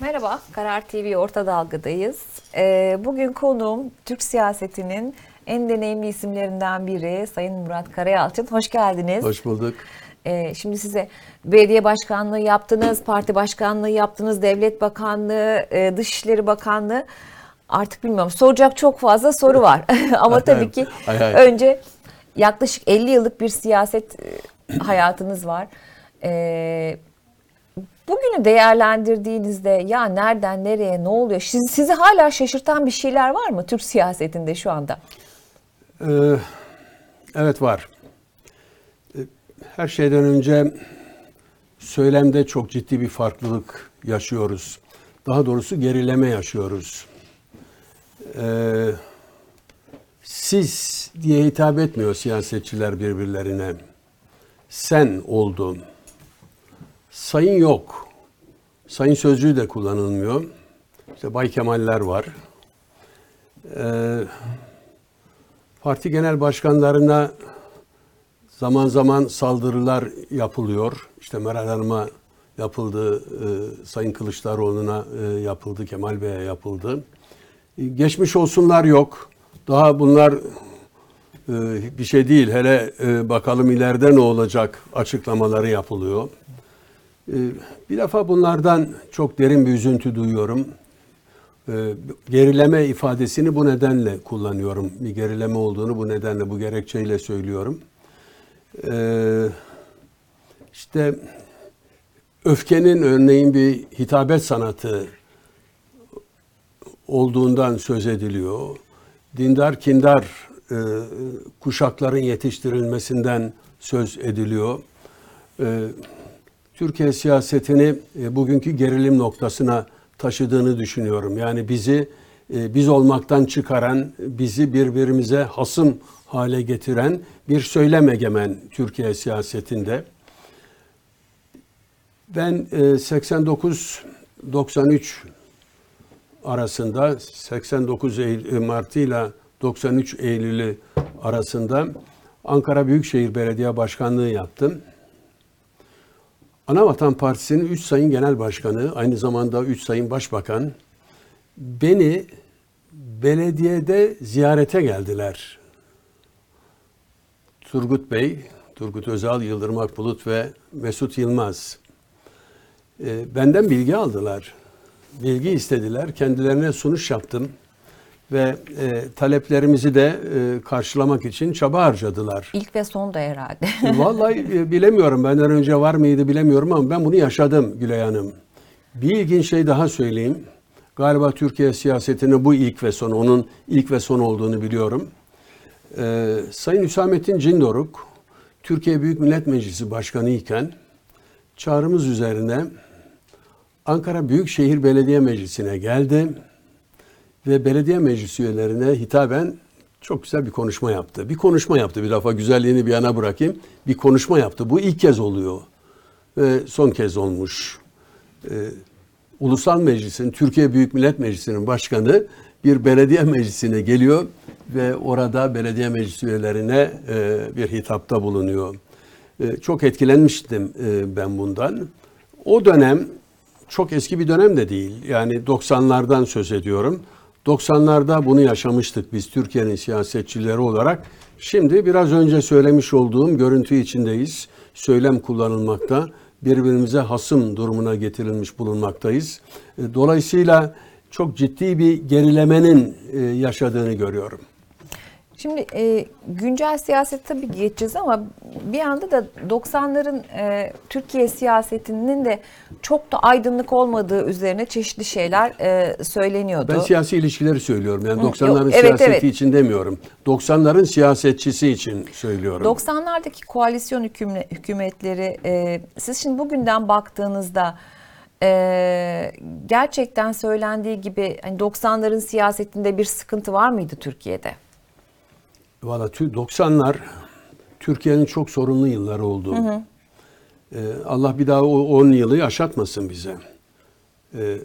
Merhaba, Karar TV Orta Dalga'dayız. Ee, bugün konuğum Türk siyasetinin en deneyimli isimlerinden biri Sayın Murat Karayalçın. Hoş geldiniz. Hoş bulduk. Ee, şimdi size belediye başkanlığı yaptınız, parti başkanlığı yaptınız, devlet bakanlığı, e, dışişleri bakanlığı. Artık bilmiyorum soracak çok fazla soru var. Ama tabii ki Hay hay. önce yaklaşık 50 yıllık bir siyaset e, hayatınız var. Ee, Bugünü değerlendirdiğinizde ya nereden nereye ne oluyor? Sizi, sizi hala şaşırtan bir şeyler var mı Türk siyasetinde şu anda? Ee, evet var. Ee, Her şeyden önce söylemde çok ciddi bir farklılık yaşıyoruz. Daha doğrusu gerileme yaşıyoruz. Ee, siz diye hitap etmiyor siyasetçiler birbirlerine. Sen oldun. Sayın yok. Sayın sözcüğü de kullanılmıyor. İşte Bay Kemaller var. Ee, parti genel başkanlarına zaman zaman saldırılar yapılıyor. İşte Meral Hanım'a yapıldı, e, Sayın Kılıçdaroğlu'na e, yapıldı, Kemal Bey'e yapıldı. E, geçmiş olsunlar yok. Daha bunlar e, bir şey değil. Hele e, bakalım ileride ne olacak açıklamaları yapılıyor. E, bir defa bunlardan çok derin bir üzüntü duyuyorum. E, gerileme ifadesini bu nedenle kullanıyorum. Bir gerileme olduğunu bu nedenle, bu gerekçeyle söylüyorum. E, işte öfkenin örneğin bir hitabet sanatı olduğundan söz ediliyor. Dindar kindar e, kuşakların yetiştirilmesinden söz ediliyor. E, Türkiye siyasetini e, bugünkü gerilim noktasına taşıdığını düşünüyorum. Yani bizi e, biz olmaktan çıkaran, bizi birbirimize hasım hale getiren bir söylem egemen Türkiye siyasetinde. Ben e, 89 93 arasında 89 Eylül, e, Martı ile 93 Eylül'ü arasında Ankara Büyükşehir Belediye Başkanlığı yaptım. Anavatan Partisi'nin 3 sayın genel başkanı, aynı zamanda 3 sayın başbakan beni belediyede ziyarete geldiler. Turgut Bey, Turgut Özal, Yıldırım Akbulut ve Mesut Yılmaz. E, benden bilgi aldılar. Bilgi istediler. Kendilerine sunuş yaptım. Ve e, taleplerimizi de e, karşılamak için çaba harcadılar. İlk ve son da herhalde. Vallahi e, bilemiyorum. Benden önce var mıydı bilemiyorum ama ben bunu yaşadım Gülay Hanım. Bir ilginç şey daha söyleyeyim. Galiba Türkiye siyasetinin bu ilk ve son, onun ilk ve son olduğunu biliyorum. Ee, Sayın Hüsamettin Cindoruk, Türkiye Büyük Millet Meclisi Başkanı iken çağrımız üzerine Ankara Büyükşehir Belediye Meclisi'ne geldi ve belediye meclis üyelerine hitaben çok güzel bir konuşma yaptı. Bir konuşma yaptı. Bir defa güzelliğini bir yana bırakayım. Bir konuşma yaptı. Bu ilk kez oluyor. Ve son kez olmuş. Ee, Ulusal Meclis'in, Türkiye Büyük Millet Meclisi'nin başkanı bir belediye meclisine geliyor ve orada belediye meclis üyelerine e, bir hitapta bulunuyor. E, çok etkilenmiştim e, ben bundan. O dönem çok eski bir dönem de değil. Yani 90'lardan söz ediyorum. 90'larda bunu yaşamıştık biz Türkiye'nin siyasetçileri olarak. Şimdi biraz önce söylemiş olduğum görüntü içindeyiz. Söylem kullanılmakta. Birbirimize hasım durumuna getirilmiş bulunmaktayız. E, Dolayısıyla çok ciddi bir gerilemenin e, yaşadığını görüyorum. Şimdi e, güncel siyaset tabii geçeceğiz ama bir anda da 90'ların e, Türkiye siyasetinin de çok da aydınlık olmadığı üzerine çeşitli şeyler e, söyleniyordu. Ben siyasi ilişkileri söylüyorum. Yani Hı, 90'ların yok, evet, siyaseti evet. için demiyorum. 90'ların siyasetçisi için söylüyorum. 90'lardaki koalisyon hükümle- hükümetleri e, siz şimdi bugünden baktığınızda e, gerçekten söylendiği gibi hani 90'ların siyasetinde bir sıkıntı var mıydı Türkiye'de? Valla tü- 90'lar Türkiye'nin çok sorunlu yılları oldu. Ee, Allah bir daha o 10 yılı yaşatmasın bize. Ee,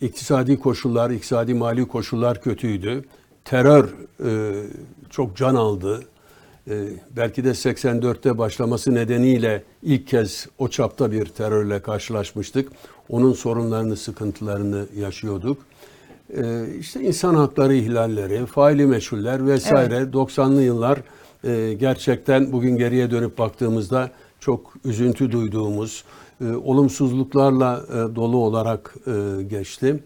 iktisadi koşullar, iktisadi mali koşullar kötüydü. Terör e, çok can aldı. Ee, belki de 84'te başlaması nedeniyle ilk kez o çapta bir terörle karşılaşmıştık. onun sorunlarını, sıkıntılarını yaşıyorduk. Ee, işte insan hakları ihlalleri, faili meçhuller vesaire 90'lı yıllar e, gerçekten bugün geriye dönüp baktığımızda çok üzüntü duyduğumuz, e, olumsuzluklarla e, dolu olarak geçti.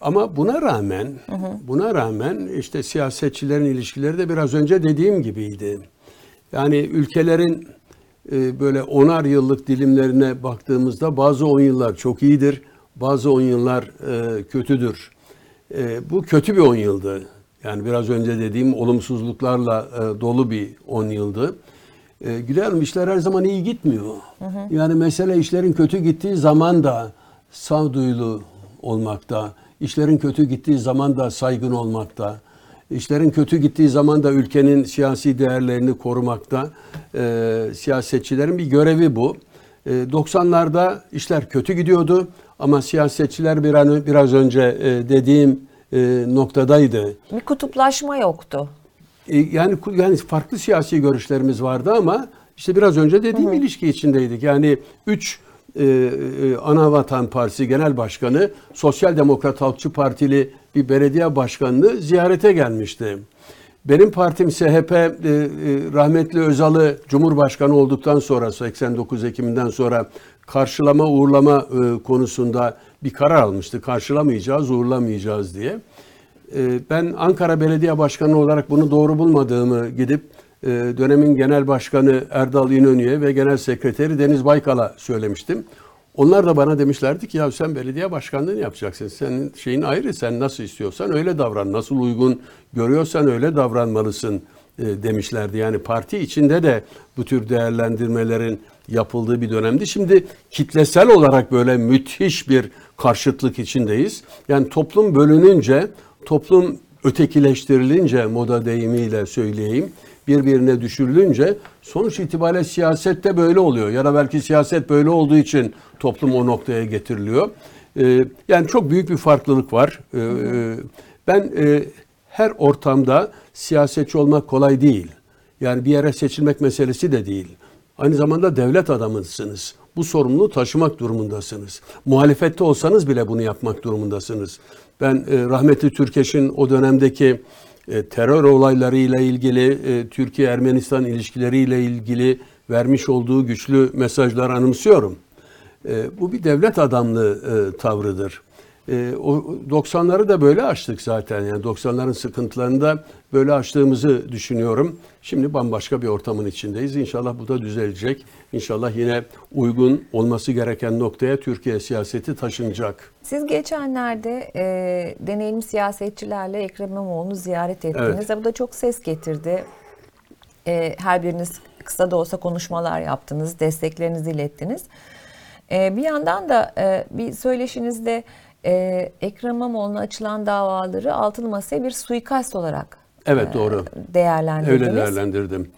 Ama buna rağmen, buna rağmen işte siyasetçilerin ilişkileri de biraz önce dediğim gibiydi. Yani ülkelerin böyle onar yıllık dilimlerine baktığımızda bazı on yıllar çok iyidir, bazı on yıllar e, kötüdür. E, bu kötü bir on yıldı. Yani biraz önce dediğim olumsuzluklarla e, dolu bir on yıldı. E, Güler Hanım işler her zaman iyi gitmiyor. Yani mesele işlerin kötü gittiği zaman da sağduyulu olmakta, işlerin kötü gittiği zaman da saygın olmakta, işlerin kötü gittiği zaman da ülkenin siyasi değerlerini korumakta. E, siyasetçilerin bir görevi bu. E, 90'larda işler kötü gidiyordu ama siyasetçiler bir an, biraz önce e, dediğim e, noktadaydı. Bir kutuplaşma yoktu. E, yani yani farklı siyasi görüşlerimiz vardı ama işte biraz önce dediğim ilişki içindeydik. Yani üç e, Ana Vatan Partisi Genel Başkanı Sosyal Demokrat Halkçı Partili bir belediye başkanını ziyarete gelmişti. Benim partim CHP e, e, rahmetli Özal'ı Cumhurbaşkanı olduktan sonra 89 Ekim'den sonra karşılama uğurlama e, konusunda bir karar almıştı. Karşılamayacağız, uğurlamayacağız diye. Ee, Ben Ankara Belediye Başkanı olarak bunu doğru bulmadığımı gidip e, dönemin Genel Başkanı Erdal İnönü'ye ve Genel Sekreteri Deniz Baykal'a söylemiştim. Onlar da bana demişlerdi ki ya sen belediye başkanlığını yapacaksın. Senin şeyin ayrı. Sen nasıl istiyorsan öyle davran. Nasıl uygun görüyorsan öyle davranmalısın e, demişlerdi. Yani parti içinde de bu tür değerlendirmelerin yapıldığı bir dönemdi. Şimdi kitlesel olarak böyle müthiş bir karşıtlık içindeyiz. Yani toplum bölününce, toplum ötekileştirilince moda deyimiyle söyleyeyim, birbirine düşürülünce sonuç itibariyle siyasette böyle oluyor. Ya da belki siyaset böyle olduğu için toplum o noktaya getiriliyor. Ee, yani çok büyük bir farklılık var. Ee, ben e, her ortamda siyasetçi olmak kolay değil. Yani bir yere seçilmek meselesi de değil. Aynı zamanda devlet adamısınız. Bu sorumluluğu taşımak durumundasınız. Muhalefette olsanız bile bunu yapmak durumundasınız. Ben e, rahmetli Türkeş'in o dönemdeki e, terör olaylarıyla ilgili, e, Türkiye-Ermenistan ilişkileriyle ilgili vermiş olduğu güçlü mesajlar anımsıyorum. E, bu bir devlet adamlığı e, tavrıdır. E, o 90'ları da böyle açtık zaten. Yani 90'ların sıkıntılarını da böyle açtığımızı düşünüyorum. Şimdi bambaşka bir ortamın içindeyiz. İnşallah bu da düzelecek. İnşallah yine uygun olması gereken noktaya Türkiye siyaseti taşınacak. Siz geçenlerde e, deneyimli siyasetçilerle Ekrem İmamoğlu'nu ziyaret ettiniz. Bu da çok ses getirdi. E, her biriniz kısa da olsa konuşmalar yaptınız, desteklerinizi ilettiniz. E, bir yandan da e, bir söyleşinizde e, Ekrem İmamoğlu'na açılan davaları altılı masaya bir suikast olarak Evet e, doğru. değerlendirdiniz. Öyle değerlendirdim.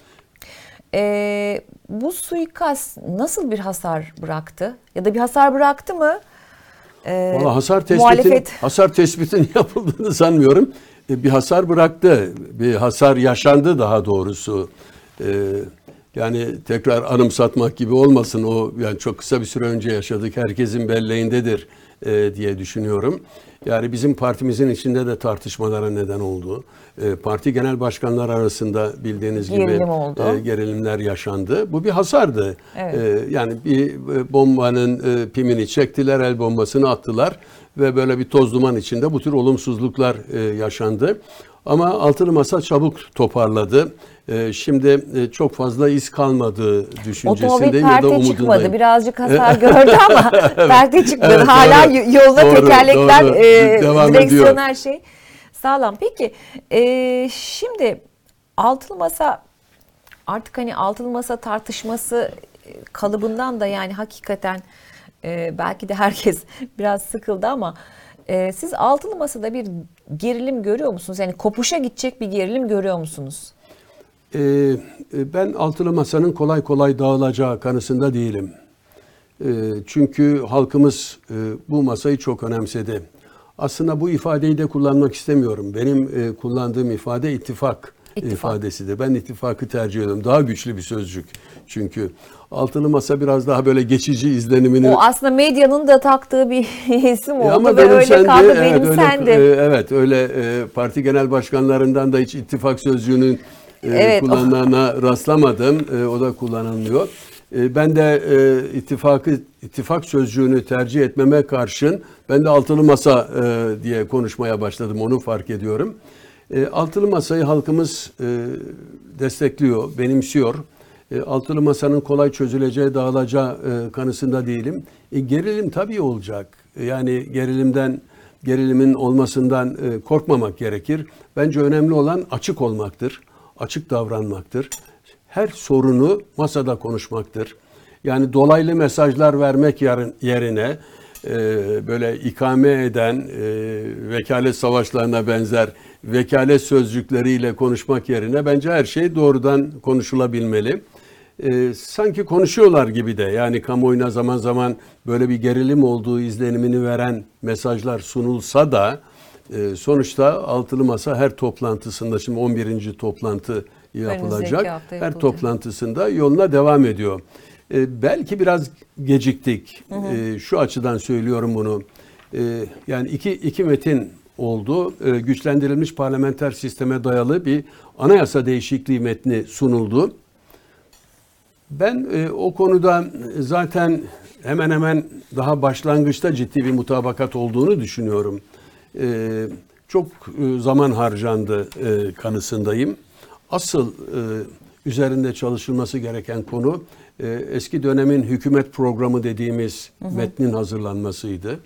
E, bu suikast nasıl bir hasar bıraktı? Ya da bir hasar bıraktı mı? E, Valla hasar tespitin muhalefet- hasar tespitin yapıldığını sanmıyorum. E, Bir hasar bıraktı. Bir hasar yaşandı daha doğrusu. E, yani tekrar anımsatmak gibi olmasın o yani çok kısa bir süre önce yaşadık. Herkesin belleğindedir e, diye düşünüyorum. Yani bizim partimizin içinde de tartışmalara neden oldu. E, parti genel başkanlar arasında bildiğiniz gibi Gerilim oldu. e, gerilimler yaşandı. Bu bir hasardı. Evet. E, yani bir e, bombanın e, pimini çektiler, el bombasını attılar ve böyle bir toz duman içinde bu tür olumsuzluklar e, yaşandı. Ama altılı masa çabuk toparladı. E, şimdi e, çok fazla iz Otomobil düşüncesindeyim ya da perte çıkmadı. umudundayım. Birazcık hasar gördü ama perte çıkmadı. Evet, Hala doğru. yolda Doğru, tekerlekler, doğru. e, Devam direksiyon ediyor. her şey sağlam. Peki e, şimdi altılı masa artık hani altılı masa tartışması e, kalıbından da yani hakikaten e, belki de herkes biraz sıkıldı ama e, siz altılı masada bir gerilim görüyor musunuz? Yani kopuşa gidecek bir gerilim görüyor musunuz? Ee, e, ben altılı masanın kolay kolay dağılacağı kanısında değilim. Ee, çünkü halkımız e, bu masayı çok önemsedi. Aslında bu ifadeyi de kullanmak istemiyorum. Benim e, kullandığım ifade ittifak İttifak. ifadesidir. Ben ittifakı tercih ediyorum. Daha güçlü bir sözcük. Çünkü altılı masa biraz daha böyle geçici izlenimini O aslında medyanın da taktığı bir isim oldu Ya ama ve öyle benimsendi, kaldı evet, benimsendi. Öyle, e, evet öyle e, parti genel başkanlarından da hiç ittifak sözcüğünün e, Evet, o- kullanılana rastlamadım. E, o da kullanılmıyor. E, ben de e, ittifakı ittifak sözcüğünü tercih etmeme karşın ben de altılı masa diye konuşmaya başladım. Onu fark ediyorum. Altılı masayı halkımız destekliyor, benimsiyor. Altılı masanın kolay çözüleceği, dağılacağı kanısında değilim. E, gerilim tabii olacak. Yani gerilimden, gerilimin olmasından korkmamak gerekir. Bence önemli olan açık olmaktır, açık davranmaktır. Her sorunu masada konuşmaktır. Yani dolaylı mesajlar vermek yerine e, böyle ikame eden e, vekalet savaşlarına benzer vekalet sözcükleriyle konuşmak yerine bence her şey doğrudan konuşulabilmeli. E, sanki konuşuyorlar gibi de yani kamuoyuna zaman zaman böyle bir gerilim olduğu izlenimini veren mesajlar sunulsa da sonuçta altılı masa her toplantısında şimdi 11. toplantı yapılacak. Her toplantısında yoluna devam ediyor. E, belki biraz geciktik. E, şu açıdan söylüyorum bunu. E, yani iki, iki metin oldu. E, güçlendirilmiş parlamenter sisteme dayalı bir anayasa değişikliği metni sunuldu. Ben e, o konuda zaten hemen hemen daha başlangıçta ciddi bir mutabakat olduğunu düşünüyorum. E, çok e, zaman harcandı e, kanısındayım. Asıl e, üzerinde çalışılması gereken konu e, eski dönemin hükümet programı dediğimiz metnin hazırlanmasıydı.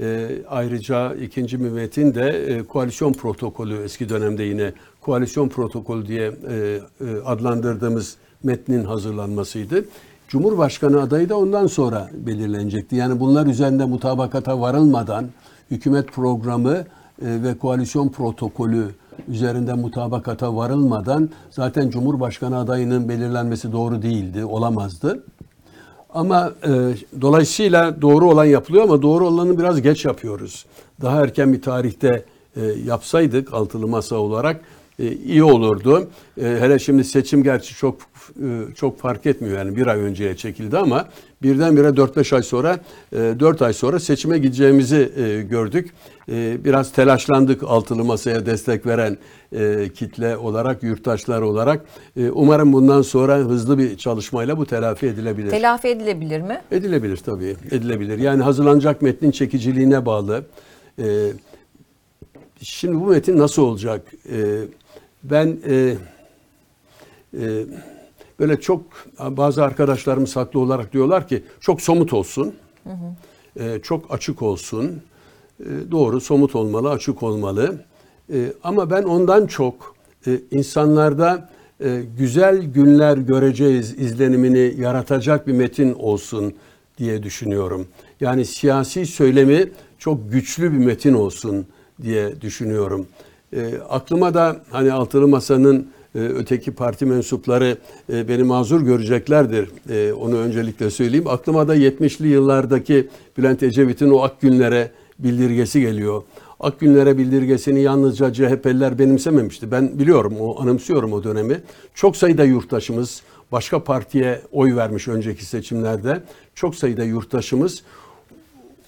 E, ayrıca ikinci bir metin de e, koalisyon protokolü eski dönemde yine koalisyon protokolü diye e, e, adlandırdığımız metnin hazırlanmasıydı. Cumhurbaşkanı adayı da ondan sonra belirlenecekti. Yani bunlar üzerinde mutabakata varılmadan hükümet programı e, ve koalisyon protokolü üzerinde mutabakata varılmadan zaten Cumhurbaşkanı adayının belirlenmesi doğru değildi, olamazdı. Ama e, dolayısıyla doğru olan yapılıyor ama doğru olanı biraz geç yapıyoruz. Daha erken bir tarihte e, yapsaydık altılı masa olarak iyi olurdu. E, hele şimdi seçim gerçi çok e, çok fark etmiyor yani bir ay önceye çekildi ama birdenbire 4-5 ay sonra e, 4 ay sonra seçime gideceğimizi e, gördük. E, biraz telaşlandık altılı masaya destek veren e, kitle olarak, yurttaşlar olarak. E, umarım bundan sonra hızlı bir çalışmayla bu telafi edilebilir. Telafi edilebilir mi? Edilebilir tabii, edilebilir. Yani hazırlanacak metnin çekiciliğine bağlı. Şimdi bu metin nasıl olacak? Ee, ben e, e, böyle çok bazı arkadaşlarım saklı olarak diyorlar ki çok somut olsun, e, çok açık olsun. E, doğru, somut olmalı, açık olmalı. E, ama ben ondan çok e, insanlarda e, güzel günler göreceğiz izlenimini yaratacak bir metin olsun diye düşünüyorum. Yani siyasi söylemi çok güçlü bir metin olsun diye düşünüyorum. E, aklıma da hani altılı masanın e, öteki parti mensupları e, beni mazur göreceklerdir. E, onu öncelikle söyleyeyim. Aklıma da 70'li yıllardaki Bülent Ecevit'in o ak günlere bildirgesi geliyor. Ak günlere bildirgesini yalnızca CHP'liler benimsememişti. Ben biliyorum, o anımsıyorum o dönemi. Çok sayıda yurttaşımız başka partiye oy vermiş önceki seçimlerde. Çok sayıda yurttaşımız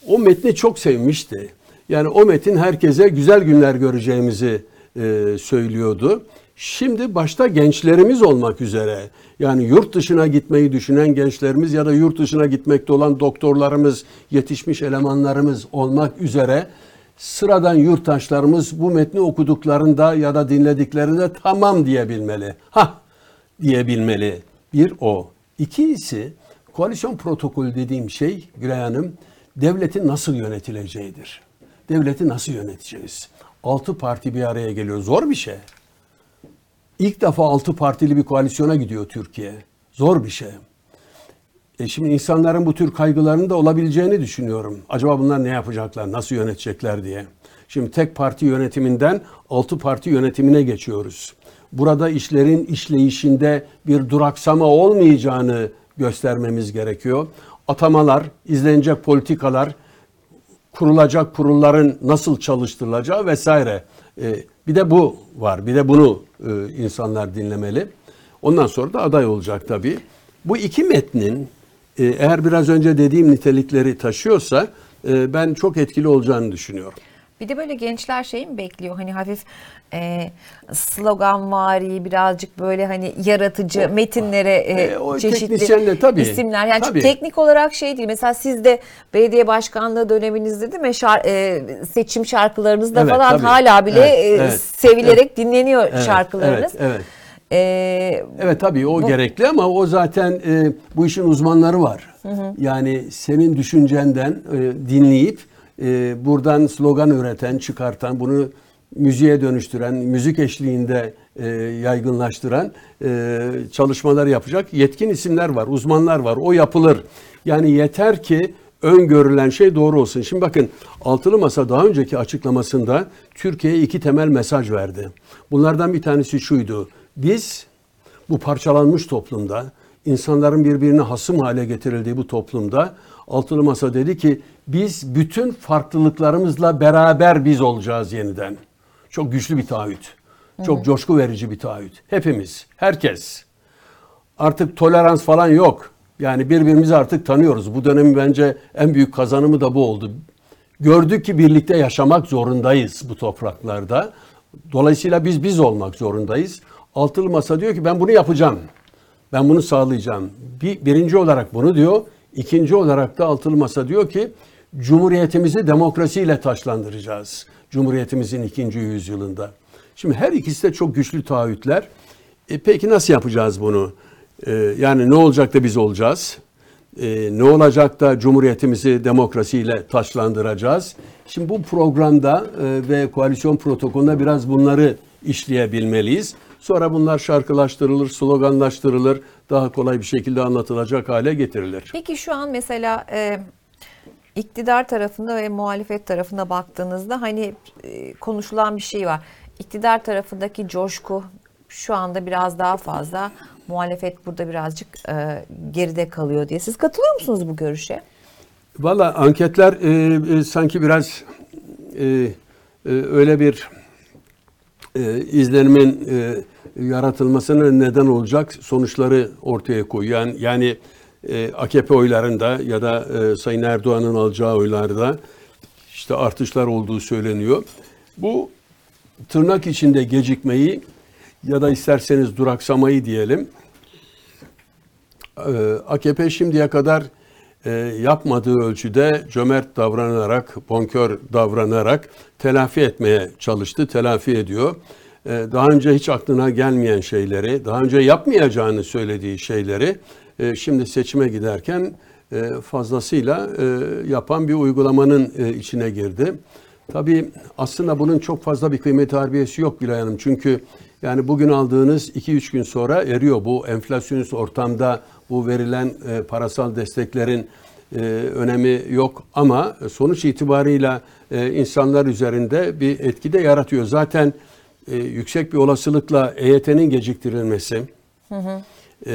o metni çok sevmişti. Yani o metin herkese güzel günler göreceğimizi e, söylüyordu. Şimdi başta gençlerimiz olmak üzere yani yurt dışına gitmeyi düşünen gençlerimiz ya da yurt dışına gitmekte olan doktorlarımız, yetişmiş elemanlarımız olmak üzere sıradan yurttaşlarımız bu metni okuduklarında ya da dinlediklerinde tamam diyebilmeli. Ha diyebilmeli. Bir o. İkincisi koalisyon protokolü dediğim şey Gülay Hanım devletin nasıl yönetileceğidir. Devleti nasıl yöneteceğiz? Altı parti bir araya geliyor. Zor bir şey. İlk defa altı partili bir koalisyona gidiyor Türkiye. Zor bir şey. E şimdi insanların bu tür kaygılarının da olabileceğini düşünüyorum. Acaba bunlar ne yapacaklar, nasıl yönetecekler diye. Şimdi tek parti yönetiminden altı parti yönetimine geçiyoruz. Burada işlerin işleyişinde bir duraksama olmayacağını göstermemiz gerekiyor. Atamalar, izlenecek politikalar, kurulacak kurulların nasıl çalıştırılacağı vesaire. E, Bir de bu var. Bir de bunu e, insanlar dinlemeli. Ondan sonra da aday olacak tabii. Bu iki metnin e, eğer biraz önce dediğim nitelikleri taşıyorsa ben çok etkili olacağını düşünüyorum. Bir de böyle gençler şey mi bekliyor? Hani hafif e, sloganvari birazcık böyle hani yaratıcı metinlere e, E, o çeşitli tabii, isimler. Yani tabii. teknik olarak şey değil. Mesela siz de belediye başkanlığı döneminizde değil mi? Şar- e, seçim şarkılarınızda Evet, falan tabii. hala bile Evet, e, evet, sevilerek dinleniyor Evet, şarkılarınız. Evet, evet. E, Evet tabii o Bu- gerekli ama o zaten e, bu işin uzmanları var. Yani senin düşüncenden e, dinleyip e, buradan slogan üreten, çıkartan, bunu müziğe dönüştüren, müzik eşliğinde e, yaygınlaştıran e, çalışmalar yapacak yetkin isimler var, uzmanlar var. O yapılır. Yani yeter ki öngörülen şey doğru olsun. Şimdi bakın Altılı Masa daha önceki açıklamasında Türkiye'ye iki temel mesaj verdi. Bunlardan bir tanesi şuydu. Biz bu parçalanmış toplumda, insanların birbirine hasım hale getirildiği bu toplumda Altılı Masa dedi ki biz bütün farklılıklarımızla beraber biz olacağız yeniden. Çok güçlü bir taahhüt. Çok coşku verici bir taahhüt. Hepimiz, herkes. Artık tolerans falan yok. Yani birbirimizi artık tanıyoruz. Bu dönemin bence en büyük kazanımı da bu oldu. Gördük ki birlikte yaşamak zorundayız bu topraklarda. Dolayısıyla biz biz olmak zorundayız. Altılı Masa diyor ki ben bunu yapacağım. Ben bunu sağlayacağım. Bir, birinci olarak bunu diyor. İkinci olarak da Altılı Masa diyor ki Cumhuriyetimizi demokrasiyle taşlandıracağız. Cumhuriyetimizin ikinci yüzyılında. Şimdi her ikisi de çok güçlü taahhütler. E peki nasıl yapacağız bunu? E, yani ne olacak da biz olacağız? E, ne olacak da Cumhuriyetimizi demokrasiyle taşlandıracağız? Şimdi bu programda e, ve koalisyon protokolünde biraz bunları işleyebilmeliyiz. Sonra bunlar şarkılaştırılır, sloganlaştırılır, daha kolay bir şekilde anlatılacak hale getirilir. Peki şu an mesela e, iktidar tarafında ve muhalefet tarafında baktığınızda hani e, konuşulan bir şey var. İktidar tarafındaki coşku şu anda biraz daha fazla. Muhalefet burada birazcık e, geride kalıyor diye. Siz katılıyor musunuz bu görüşe? Valla anketler e, e, sanki biraz e, e, öyle bir e, izlenimin e, yaratılmasına neden olacak sonuçları ortaya koyuyor. Yani, yani e, AKP oylarında ya da e, Sayın Erdoğan'ın alacağı oylarda işte artışlar olduğu söyleniyor. Bu tırnak içinde gecikmeyi ya da isterseniz duraksamayı diyelim. Ee, AKP şimdiye kadar e, yapmadığı ölçüde cömert davranarak, bonkör davranarak telafi etmeye çalıştı, telafi ediyor. Ee, Daha önce hiç aklına gelmeyen şeyleri, daha önce yapmayacağını söylediği şeyleri e, şimdi seçime giderken e, fazlasıyla e, yapan bir uygulamanın e, içine girdi. Tabii aslında bunun çok fazla bir kıymet harbiyesi yok Gülay Hanım. Çünkü yani bugün aldığınız 2-3 gün sonra eriyor. Bu enflasyonist ortamda bu verilen parasal desteklerin önemi yok. Ama sonuç itibarıyla insanlar üzerinde bir etki de yaratıyor. Zaten yüksek bir olasılıkla EYT'nin geciktirilmesi, e,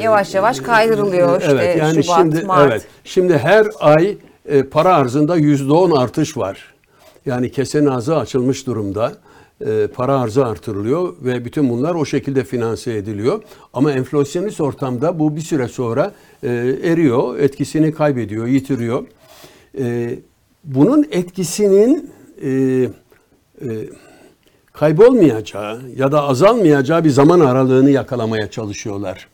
Yavaş yavaş kaydırılıyor işte evet, yani Şubat, şimdi, Mart. Evet, şimdi her ay e, para arzında yüzde on artış var. Yani kesenin ağzı açılmış durumda. E, para arzı artırılıyor ve bütün bunlar o şekilde finanse ediliyor. Ama enflasyonist ortamda bu bir süre sonra e, eriyor, etkisini kaybediyor, yitiriyor. E, bunun etkisinin e, e, kaybolmayacağı ya da azalmayacağı bir zaman aralığını yakalamaya çalışıyorlar.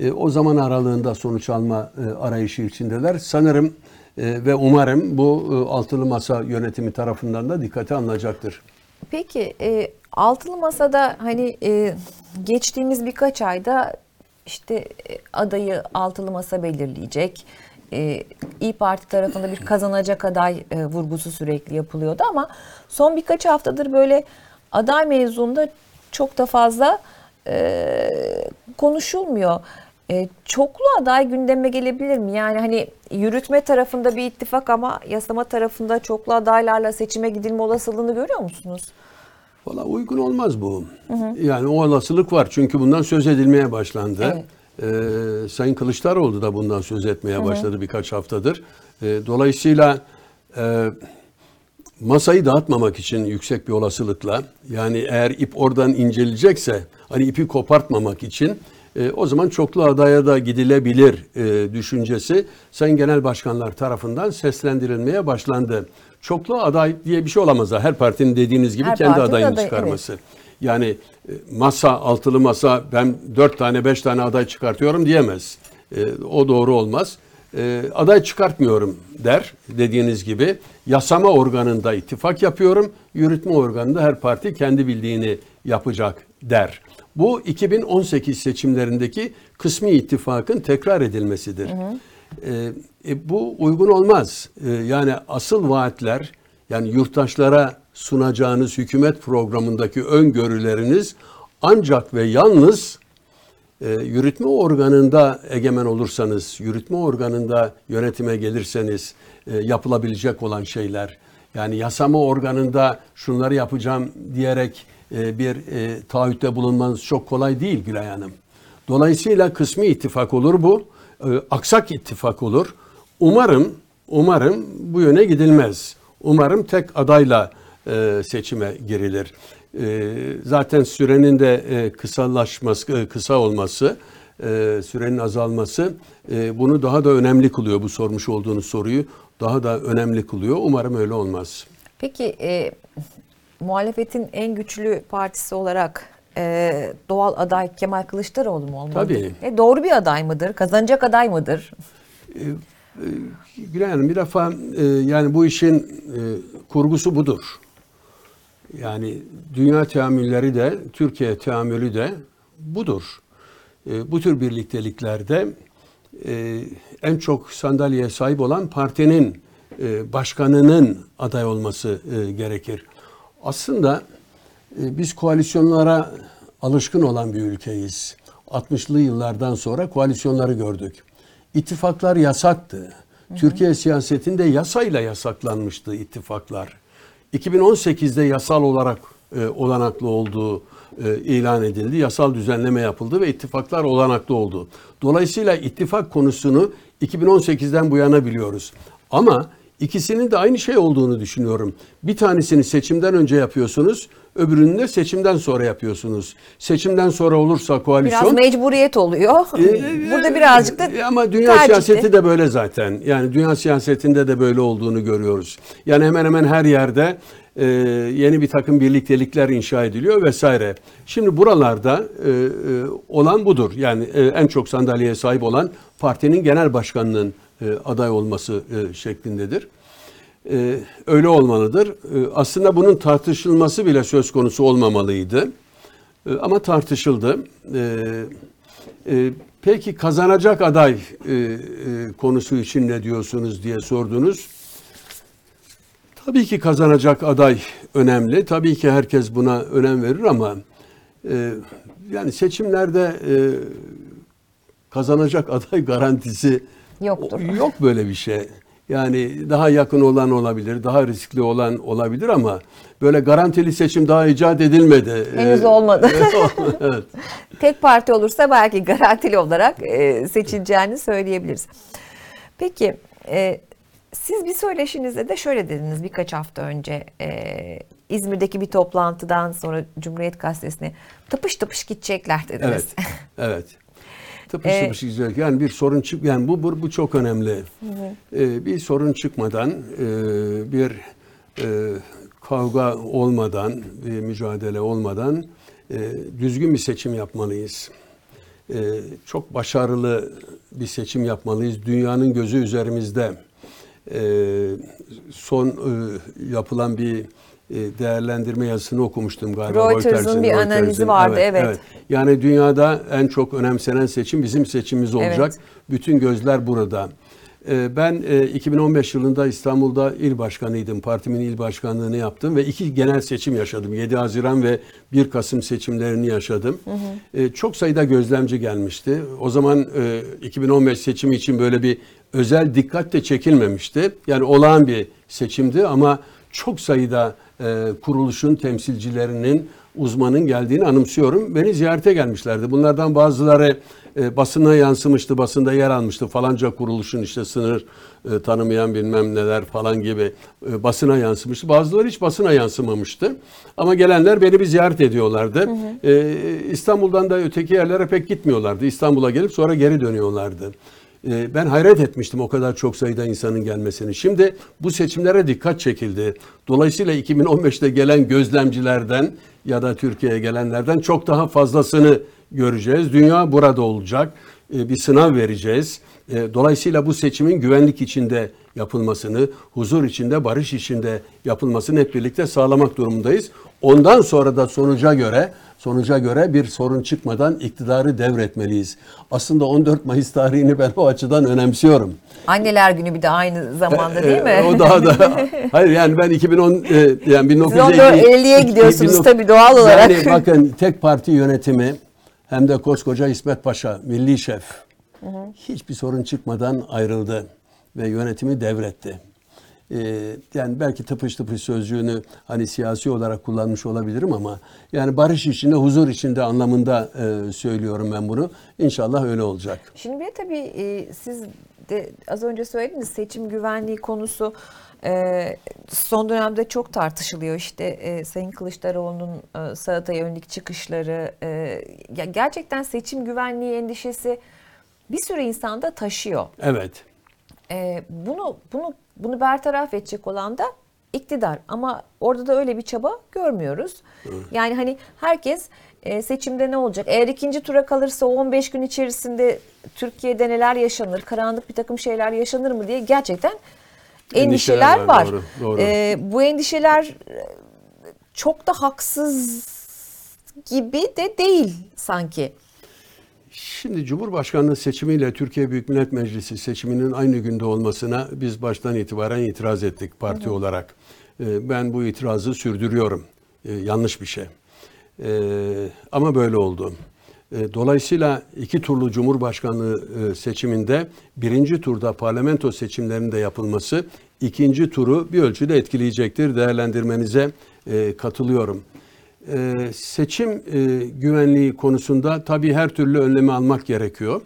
E, o zaman aralığında sonuç alma e, arayışı içindeler. Sanırım e, ve umarım bu e, altılı masa yönetimi tarafından da dikkate alınacaktır. Peki e, altılı masada hani e, geçtiğimiz birkaç ayda işte e, adayı altılı masa belirleyecek. E, İyi Parti tarafında bir kazanacak aday e, vurgusu sürekli yapılıyordu ama son birkaç haftadır böyle aday mevzunda çok da fazla e, konuşulmuyor. E, çoklu aday gündeme gelebilir mi? Yani hani yürütme tarafında bir ittifak ama yasama tarafında çoklu adaylarla seçime gidilme olasılığını görüyor musunuz? Valla uygun olmaz bu. Yani o olasılık var çünkü bundan söz edilmeye başlandı. Ee, Sayın Kılıçdaroğlu da bundan söz etmeye başladı birkaç haftadır. Ee, dolayısıyla e, masayı dağıtmamak için yüksek bir olasılıkla yani eğer ip oradan incelecekse hani ipi kopartmamak için e, o zaman çoklu adaya da gidilebilir e, düşüncesi Sayın Genel Başkanlar tarafından seslendirilmeye başlandı. Çoklu aday diye bir şey olamaz. Her partinin dediğiniz gibi Her kendi adayını adayı, çıkarması. Yani e, masa, altılı masa ben dört tane beş tane aday çıkartıyorum diyemez. E, o doğru olmaz. E, aday çıkartmıyorum der dediğiniz gibi. Yasama organında ittifak yapıyorum. Yürütme organında her parti kendi bildiğini yapacak der. Bu 2018 seçimlerindeki kısmi ittifakın tekrar edilmesidir. E, e, bu uygun olmaz. E, yani asıl vaatler yani yurttaşlara sunacağınız hükümet programındaki öngörüleriniz ancak ve yalnız e, yürütme organında egemen olursanız, yürütme organında yönetime gelirseniz e, yapılabilecek olan şeyler. Yani yasama organında şunları yapacağım diyerek e, bir e, taahhütte bulunmanız çok kolay değil Gülay Hanım. Dolayısıyla kısmi ittifak olur bu. E, aksak ittifak olur. Umarım, umarım bu yöne gidilmez. Umarım tek adayla seçime girilir. E, zaten sürenin de e, kısalaşması, e, kısa olması, e, sürenin azalması e, bunu daha da önemli kılıyor. Bu sormuş olduğunuz soruyu daha da önemli kılıyor. Umarım öyle olmaz. Peki e, muhalefetin en güçlü partisi olarak e, doğal aday Kemal Kılıçdaroğlu mu olmalı? Tabii. E, doğru bir aday mıdır? Kazanacak aday mıdır? Gülay Hanım bir defa e, yani bu işin e, kurgusu budur. Yani dünya teamülleri de Türkiye teamülü de budur. E, bu tür birlikteliklerde e, en çok sandalyeye sahip olan partinin e, başkanının aday olması e, gerekir. Aslında e, biz koalisyonlara alışkın olan bir ülkeyiz. 60'lı yıllardan sonra koalisyonları gördük. İttifaklar yasaktı. Türkiye siyasetinde yasayla yasaklanmıştı ittifaklar. 2018'de yasal olarak e, olanaklı olduğu e, ilan edildi. Yasal düzenleme yapıldı ve ittifaklar olanaklı oldu. Dolayısıyla ittifak konusunu 2018'den bu yana biliyoruz. Ama ikisinin de aynı şey olduğunu düşünüyorum. Bir tanesini seçimden önce yapıyorsunuz, öbürünü de seçimden sonra yapıyorsunuz. Seçimden sonra olursa koalisyon... Biraz mecburiyet oluyor. Ee, Burada birazcık da e, ama dünya tercihti. siyaseti de böyle zaten. Yani dünya siyasetinde de böyle olduğunu görüyoruz. Yani hemen hemen her yerde e, yeni bir takım birliktelikler inşa ediliyor vesaire. Şimdi buralarda e, e, olan budur. Yani e, en çok sandalyeye sahip olan partinin genel başkanının e, aday olması e, şeklindedir. E, öyle olmalıdır. E, aslında bunun tartışılması bile söz konusu olmamalıydı. E, ama tartışıldı. E, e, peki kazanacak aday e, e, konusu için ne diyorsunuz diye sordunuz. Tabii ki kazanacak aday önemli. Tabii ki herkes buna önem verir ama e, yani seçimlerde e, kazanacak aday garantisi Yoktur. Yok böyle bir şey. Yani daha yakın olan olabilir, daha riskli olan olabilir ama böyle garantili seçim daha icat edilmedi. Henüz Ee, olmadı. evet. Tek parti olursa belki garantili olarak e, seçileceğini söyleyebiliriz. Peki e, siz bir söyleşinizde de şöyle dediniz birkaç hafta önce e, İzmir'deki bir toplantıdan sonra Cumhuriyet Gazetesi'ne tıpış tıpış gidecekler dediniz. Evet. Evet. Tıpış Ee, tıpış güzel. Yani bir sorun çık yani bu bu, bu çok önemli. Ee, bir sorun çıkmadan e, bir e, kavga olmadan, bir mücadele olmadan e, düzgün bir seçim yapmalıyız. E, çok başarılı bir seçim yapmalıyız. Dünyanın gözü üzerimizde. E, son e, yapılan bir değerlendirme yazısını okumuştum galiba. Reuters'ın bir analizi vardı, evet. Yani dünyada en çok önemsenen seçim bizim seçimimiz olacak. Evet. Bütün gözler burada. Ee, Ben e, 2015 yılında İstanbul'da il başkanıydım. Partimin il başkanlığını yaptım ve iki genel seçim yaşadım. 7 Haziran ve 1 Kasım seçimlerini yaşadım. Ee, Çok sayıda gözlemci gelmişti. O zaman e, 2015 seçimi için böyle bir özel dikkat de çekilmemişti. Yani olağan bir seçimdi ama çok sayıda e, kuruluşun temsilcilerinin uzmanın geldiğini anımsıyorum. Beni ziyarete gelmişlerdi. Bunlardan bazıları e, basına yansımıştı, basında yer almıştı. Falanca kuruluşun işte sınır e, tanımayan bilmem neler falan gibi e, basına yansımıştı. Bazıları hiç basına yansımamıştı. Ama gelenler beni bir ziyaret ediyorlardı. E, İstanbul'dan da öteki yerlere pek gitmiyorlardı. İstanbul'a gelip sonra geri dönüyorlardı. E, ben hayret etmiştim o kadar çok sayıda insanın gelmesini. Şimdi bu seçimlere dikkat çekildi. Dolayısıyla 2015'te gelen gözlemcilerden ya da Türkiye'ye gelenlerden çok daha fazlasını göreceğiz. Dünya burada olacak. E, Bir sınav vereceğiz. E, Dolayısıyla bu seçimin güvenlik içinde yapılmasını, huzur içinde, barış içinde yapılmasını hep birlikte sağlamak durumundayız. Ondan sonra da sonuca göre sonuca göre bir sorun çıkmadan iktidarı devretmeliyiz. Aslında 14 Mayıs tarihini ben o açıdan önemsiyorum. Anneler günü bir de aynı zamanda değil mi? E, o daha da hayır yani ben 2010 e, yani 1950 50'ye gidiyorsunuz tabii doğal olarak. Yani bakın tek parti yönetimi hem de koskoca İsmet Paşa milli şef hiçbir sorun çıkmadan ayrıldı ve yönetimi devretti. Ee, yani belki tıpış tıpış sözcüğünü hani siyasi olarak kullanmış olabilirim ama yani barış içinde, huzur içinde anlamında e, söylüyorum ben bunu. İnşallah öyle olacak. Şimdi bir tabii e, siz de az önce söylediniz seçim güvenliği konusu e, son dönemde çok tartışılıyor. İşte e, Sayın Kılıçdaroğlu'nun e, salataya yönelik çıkışları e, ya gerçekten seçim güvenliği endişesi bir sürü insanda taşıyor. Evet. E, bunu bunu bunu bertaraf edecek olan da iktidar ama orada da öyle bir çaba görmüyoruz. Yani hani herkes e, seçimde ne olacak? Eğer ikinci tura kalırsa o 15 gün içerisinde Türkiye'de neler yaşanır? Karanlık bir takım şeyler yaşanır mı diye gerçekten endişeler, Endişeler var, var. doğru, doğru. E, bu endişeler e, çok da haksız gibi de değil sanki. Şimdi Cumhurbaşkanlığı seçimiyle Türkiye Büyük Millet Meclisi seçiminin aynı günde olmasına biz baştan itibaren itiraz ettik parti olarak. Ee, Ben bu itirazı sürdürüyorum. Ee, Yanlış bir şey. Ee, Ama böyle oldu. Dolayısıyla iki turlu Cumhurbaşkanlığı e, seçiminde birinci turda parlamento seçimlerinde yapılması ikinci turu bir ölçüde etkileyecektir. Değerlendirmenize e, katılıyorum. Ee, seçim e, güvenliği konusunda tabii her türlü önlemi almak gerekiyor.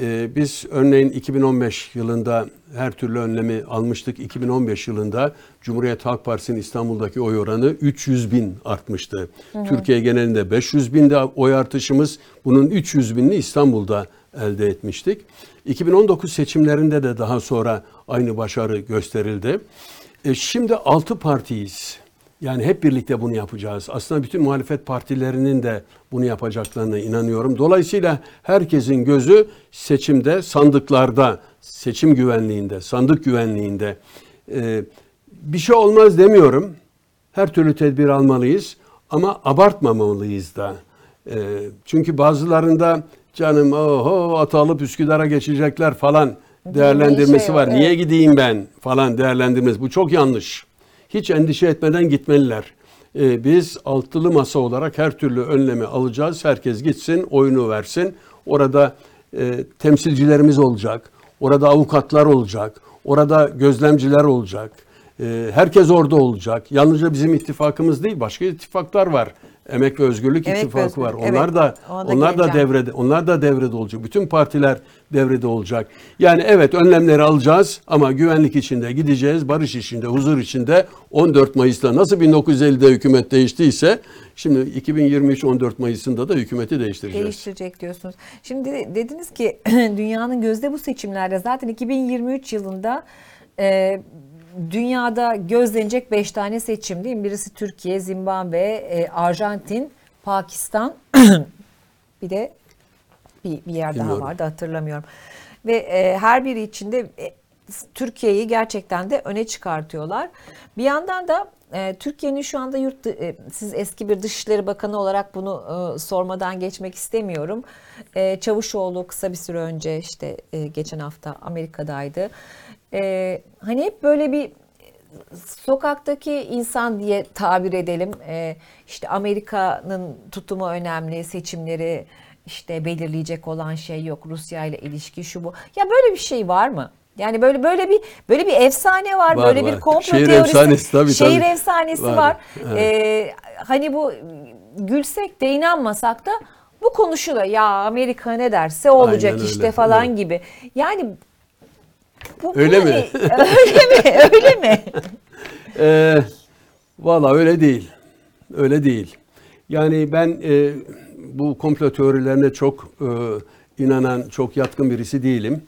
Ee, biz örneğin 2015 yılında her türlü önlemi almıştık. 2015 yılında Cumhuriyet Halk Partisi'nin İstanbul'daki oy oranı 300 bin artmıştı. Türkiye genelinde 500 binde oy artışımız. Bunun 300 binini İstanbul'da elde etmiştik. 2019 seçimlerinde de daha sonra aynı başarı gösterildi. E, şimdi 6 partiyiz. Yani hep birlikte bunu yapacağız. Aslında bütün muhalefet partilerinin de bunu yapacaklarına inanıyorum. Dolayısıyla herkesin gözü seçimde, sandıklarda, seçim güvenliğinde, sandık güvenliğinde. Ee, bir şey olmaz demiyorum. Her türlü tedbir almalıyız ama abartmamalıyız da. Ee, çünkü bazılarında canım oho ata alıp Üsküdar'a geçecekler falan değerlendirmesi şey var. Niye gideyim ben falan değerlendirmesi. Bu çok yanlış. Hiç endişe etmeden gitmeliler. Ee, biz altılı masa olarak her türlü önlemi alacağız. Herkes gitsin, oyunu versin. Orada e, temsilcilerimiz olacak. Orada avukatlar olacak. Orada gözlemciler olacak. E, herkes orada olacak. Yalnızca bizim ittifakımız değil, başka ittifaklar var. Emek ve Özgürlük Emek ve ittifakı var. Özgürlük, Onlar evet. da onlar da devrede onlar da devrede olacak. Bütün partiler devrede olacak. Yani evet önlemleri alacağız ama güvenlik içinde gideceğiz, barış içinde, huzur içinde 14 Mayıs'ta nasıl 1950'de hükümet değiştiyse şimdi 2023 14 Mayıs'ında da hükümeti değiştireceğiz. Değiştirecek diyorsunuz. Şimdi de- dediniz ki dünyanın gözde bu seçimlerde zaten 2023 yılında e, dünyada gözlenecek 5 tane seçim değil mi? Birisi Türkiye, Zimbabwe, e, Arjantin, Pakistan bir de bir, bir yer daha Bilmiyorum. vardı hatırlamıyorum. Ve e, her biri içinde e, Türkiye'yi gerçekten de öne çıkartıyorlar. Bir yandan da e, Türkiye'nin şu anda yurt e, siz eski bir Dışişleri Bakanı olarak bunu e, sormadan geçmek istemiyorum. E, Çavuşoğlu kısa bir süre önce işte e, geçen hafta Amerika'daydı. E, hani hep böyle bir sokaktaki insan diye tabir edelim. Ee, işte Amerika'nın tutumu önemli, seçimleri işte belirleyecek olan şey yok. Rusya ile ilişki şu bu. Ya böyle bir şey var mı? Yani böyle böyle bir böyle bir efsane var, Var, böyle var. bir komplo Şehir teorisi. efsanesi, tabii, şehir tabii. efsanesi var. Var, evet. Ee, hani bu gülsek de inanmasak da bu konuşuluyor. Ya Amerika ne derse olacak Aynen işte öyle, falan evet. gibi. Yani bu, bu Öyle mi? hani- öyle mi? Öyle mi? Ee, Valla öyle değil. Öyle değil. Yani ben e, bu komplo teorilerine çok e, inanan, çok yatkın birisi değilim.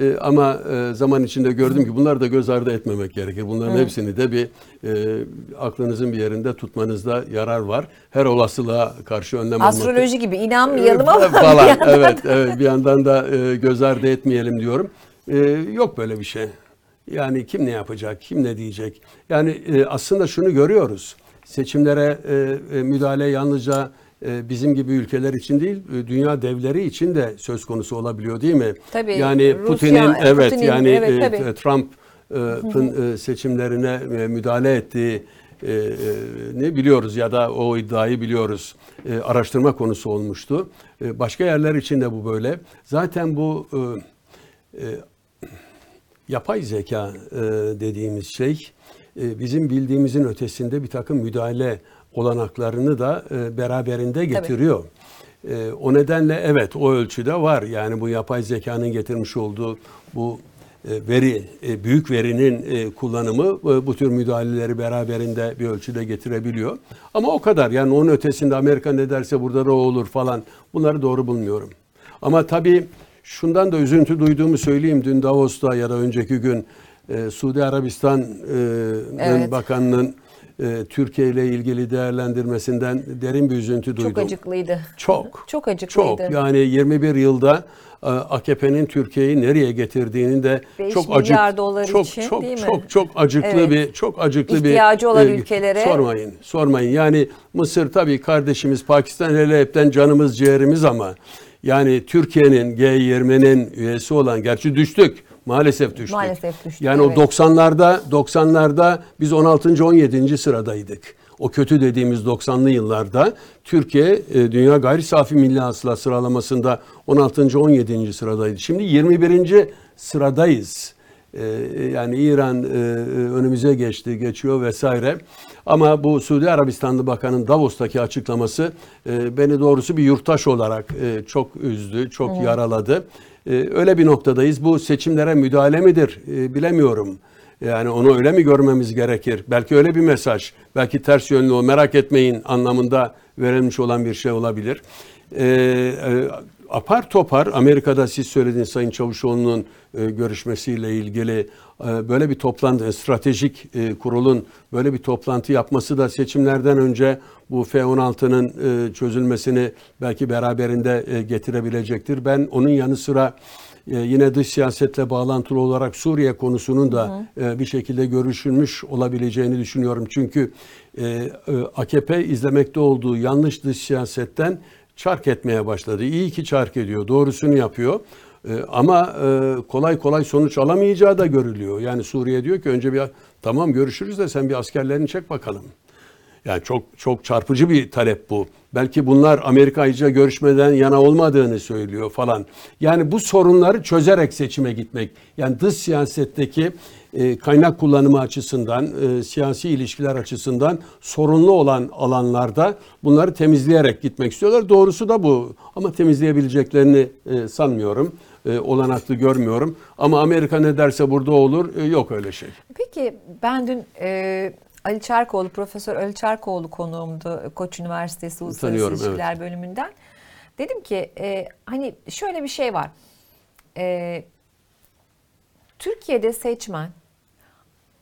E, ama e, zaman içinde gördüm ki bunları da göz ardı etmemek gerekir. Bunların hepsini de bir e, aklınızın bir yerinde tutmanızda yarar var. Her olasılığa karşı önlem almak. Astroloji gibi inanmayalım ama bir falan. yandan evet, evet. Bir yandan da e, göz ardı etmeyelim diyorum. E, yok böyle bir şey. Yani kim ne yapacak, kim ne diyecek? Yani e, aslında şunu görüyoruz. Seçimlere e, e, müdahale yalnızca e, bizim gibi ülkeler için değil, e, dünya devleri için de söz konusu olabiliyor değil mi? Tabii, Yani Putin'in evet Putin'in, yani evet, e, tabii. Trump'ın e, seçimlerine e, müdahale ettiği e, e, ne biliyoruz ya da o iddiayı biliyoruz. E, araştırma konusu olmuştu. E, başka yerler için de bu böyle. Zaten bu e, e, yapay zeka e, dediğimiz şey e, bizim bildiğimizin ötesinde bir takım müdahale olanaklarını da e, beraberinde getiriyor. E, o nedenle evet o ölçüde var. Yani bu yapay zekanın getirmiş olduğu bu e, veri, e, büyük verinin e, kullanımı e, bu tür müdahaleleri beraberinde bir ölçüde getirebiliyor. Ama o kadar. Yani onun ötesinde Amerika ne derse burada da o olur falan. Bunları doğru bulmuyorum. Ama tabii şundan da üzüntü duyduğumu söyleyeyim. Dün Davos'ta ya da önceki gün e, Suudi Arabistan'ın Evet. bakanının e, Türkiye ile ilgili değerlendirmesinden derin bir üzüntü duydum. çok acıklıydı. Çok. Çok acıklıydı. Çok. Yani 21 yılda e, AKP'nin Türkiye'yi nereye getirdiğini de çok acık, dolar çok, için, çok, değil mi? çok çok acıklı Evet. bir çok acıklı İhtiyacı bir olan ülkelere- sormayın. Sormayın. Yani Mısır tabii kardeşimiz, Pakistan hele hepten canımız ciğerimiz ama yani Türkiye'nin G20'nin üyesi olan gerçi düştük. Maalesef düştük. Maalesef düştük, Yani evet. o 90'larda 90'larda biz 16. 17. sıradaydık. O kötü dediğimiz 90'lı yıllarda Türkiye e, dünya gayri safi milli hasıla sıralamasında 16. 17. sıradaydı. Şimdi 21. sıradayız. E, Yani İran e, önümüze geçti, geçiyor vesaire. Ama bu Suudi Arabistanlı Bakan'ın Davos'taki açıklaması e, beni doğrusu bir yurttaş olarak e, çok üzdü, çok yaraladı. E, Öyle bir noktadayız. Bu seçimlere müdahale midir E, bilemiyorum. Yani onu öyle mi görmemiz gerekir? Belki öyle bir mesaj, belki ters yönlü o merak etmeyin anlamında verilmiş olan bir şey olabilir. Ee, e, apar topar Amerika'da siz söylediğiniz Sayın Çavuşoğlu'nun e, görüşmesiyle ilgili e, böyle bir toplantı, stratejik e, kurulun böyle bir toplantı yapması da seçimlerden önce bu F-16'nın e, çözülmesini belki beraberinde e, getirebilecektir. Ben onun yanı sıra e, yine dış siyasetle bağlantılı olarak Suriye konusunun da e, bir şekilde görüşülmüş olabileceğini düşünüyorum. Çünkü e, e, AKP izlemekte olduğu yanlış dış siyasetten çark etmeye başladı. İyi ki çark ediyor, doğrusunu yapıyor. E, ama e, kolay kolay sonuç alamayacağı da görülüyor. Yani Suriye diyor ki önce bir tamam görüşürüz de sen bir askerlerini çek bakalım. Yani çok çok çarpıcı bir talep bu. Belki bunlar Amerika ile görüşmeden yana olmadığını söylüyor falan. Yani bu sorunları çözerek seçime gitmek. Yani dış siyasetteki e, kaynak kullanımı açısından, e, siyasi ilişkiler açısından sorunlu olan alanlarda bunları temizleyerek gitmek istiyorlar. Doğrusu da bu. Ama temizleyebileceklerini e, sanmıyorum. E, olanaklı görmüyorum. Ama Amerika ne derse burada olur. E, yok öyle şey. Peki ben dün e, Ali Çarkoğlu, Profesör Ali Çarkoğlu konuğumdu Koç Üniversitesi Uluslararası İlişkiler bölümünden. Dedim ki e, hani şöyle bir şey var. E, Türkiye'de seçmen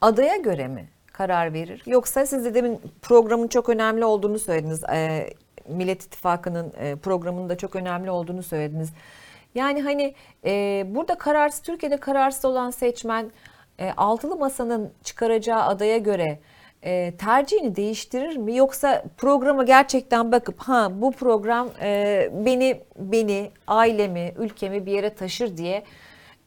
adaya göre mi karar verir? Yoksa siz de demin programın çok önemli olduğunu söylediniz. E, Millet İttifakı'nın e, programının da çok önemli olduğunu söylediniz. Yani hani e, burada kararsız, Türkiye'de kararsız olan seçmen e, altılı masanın çıkaracağı adaya göre e, tercihini değiştirir mi? Yoksa programa gerçekten bakıp ha bu program e, beni beni ailemi ülkemi bir yere taşır diye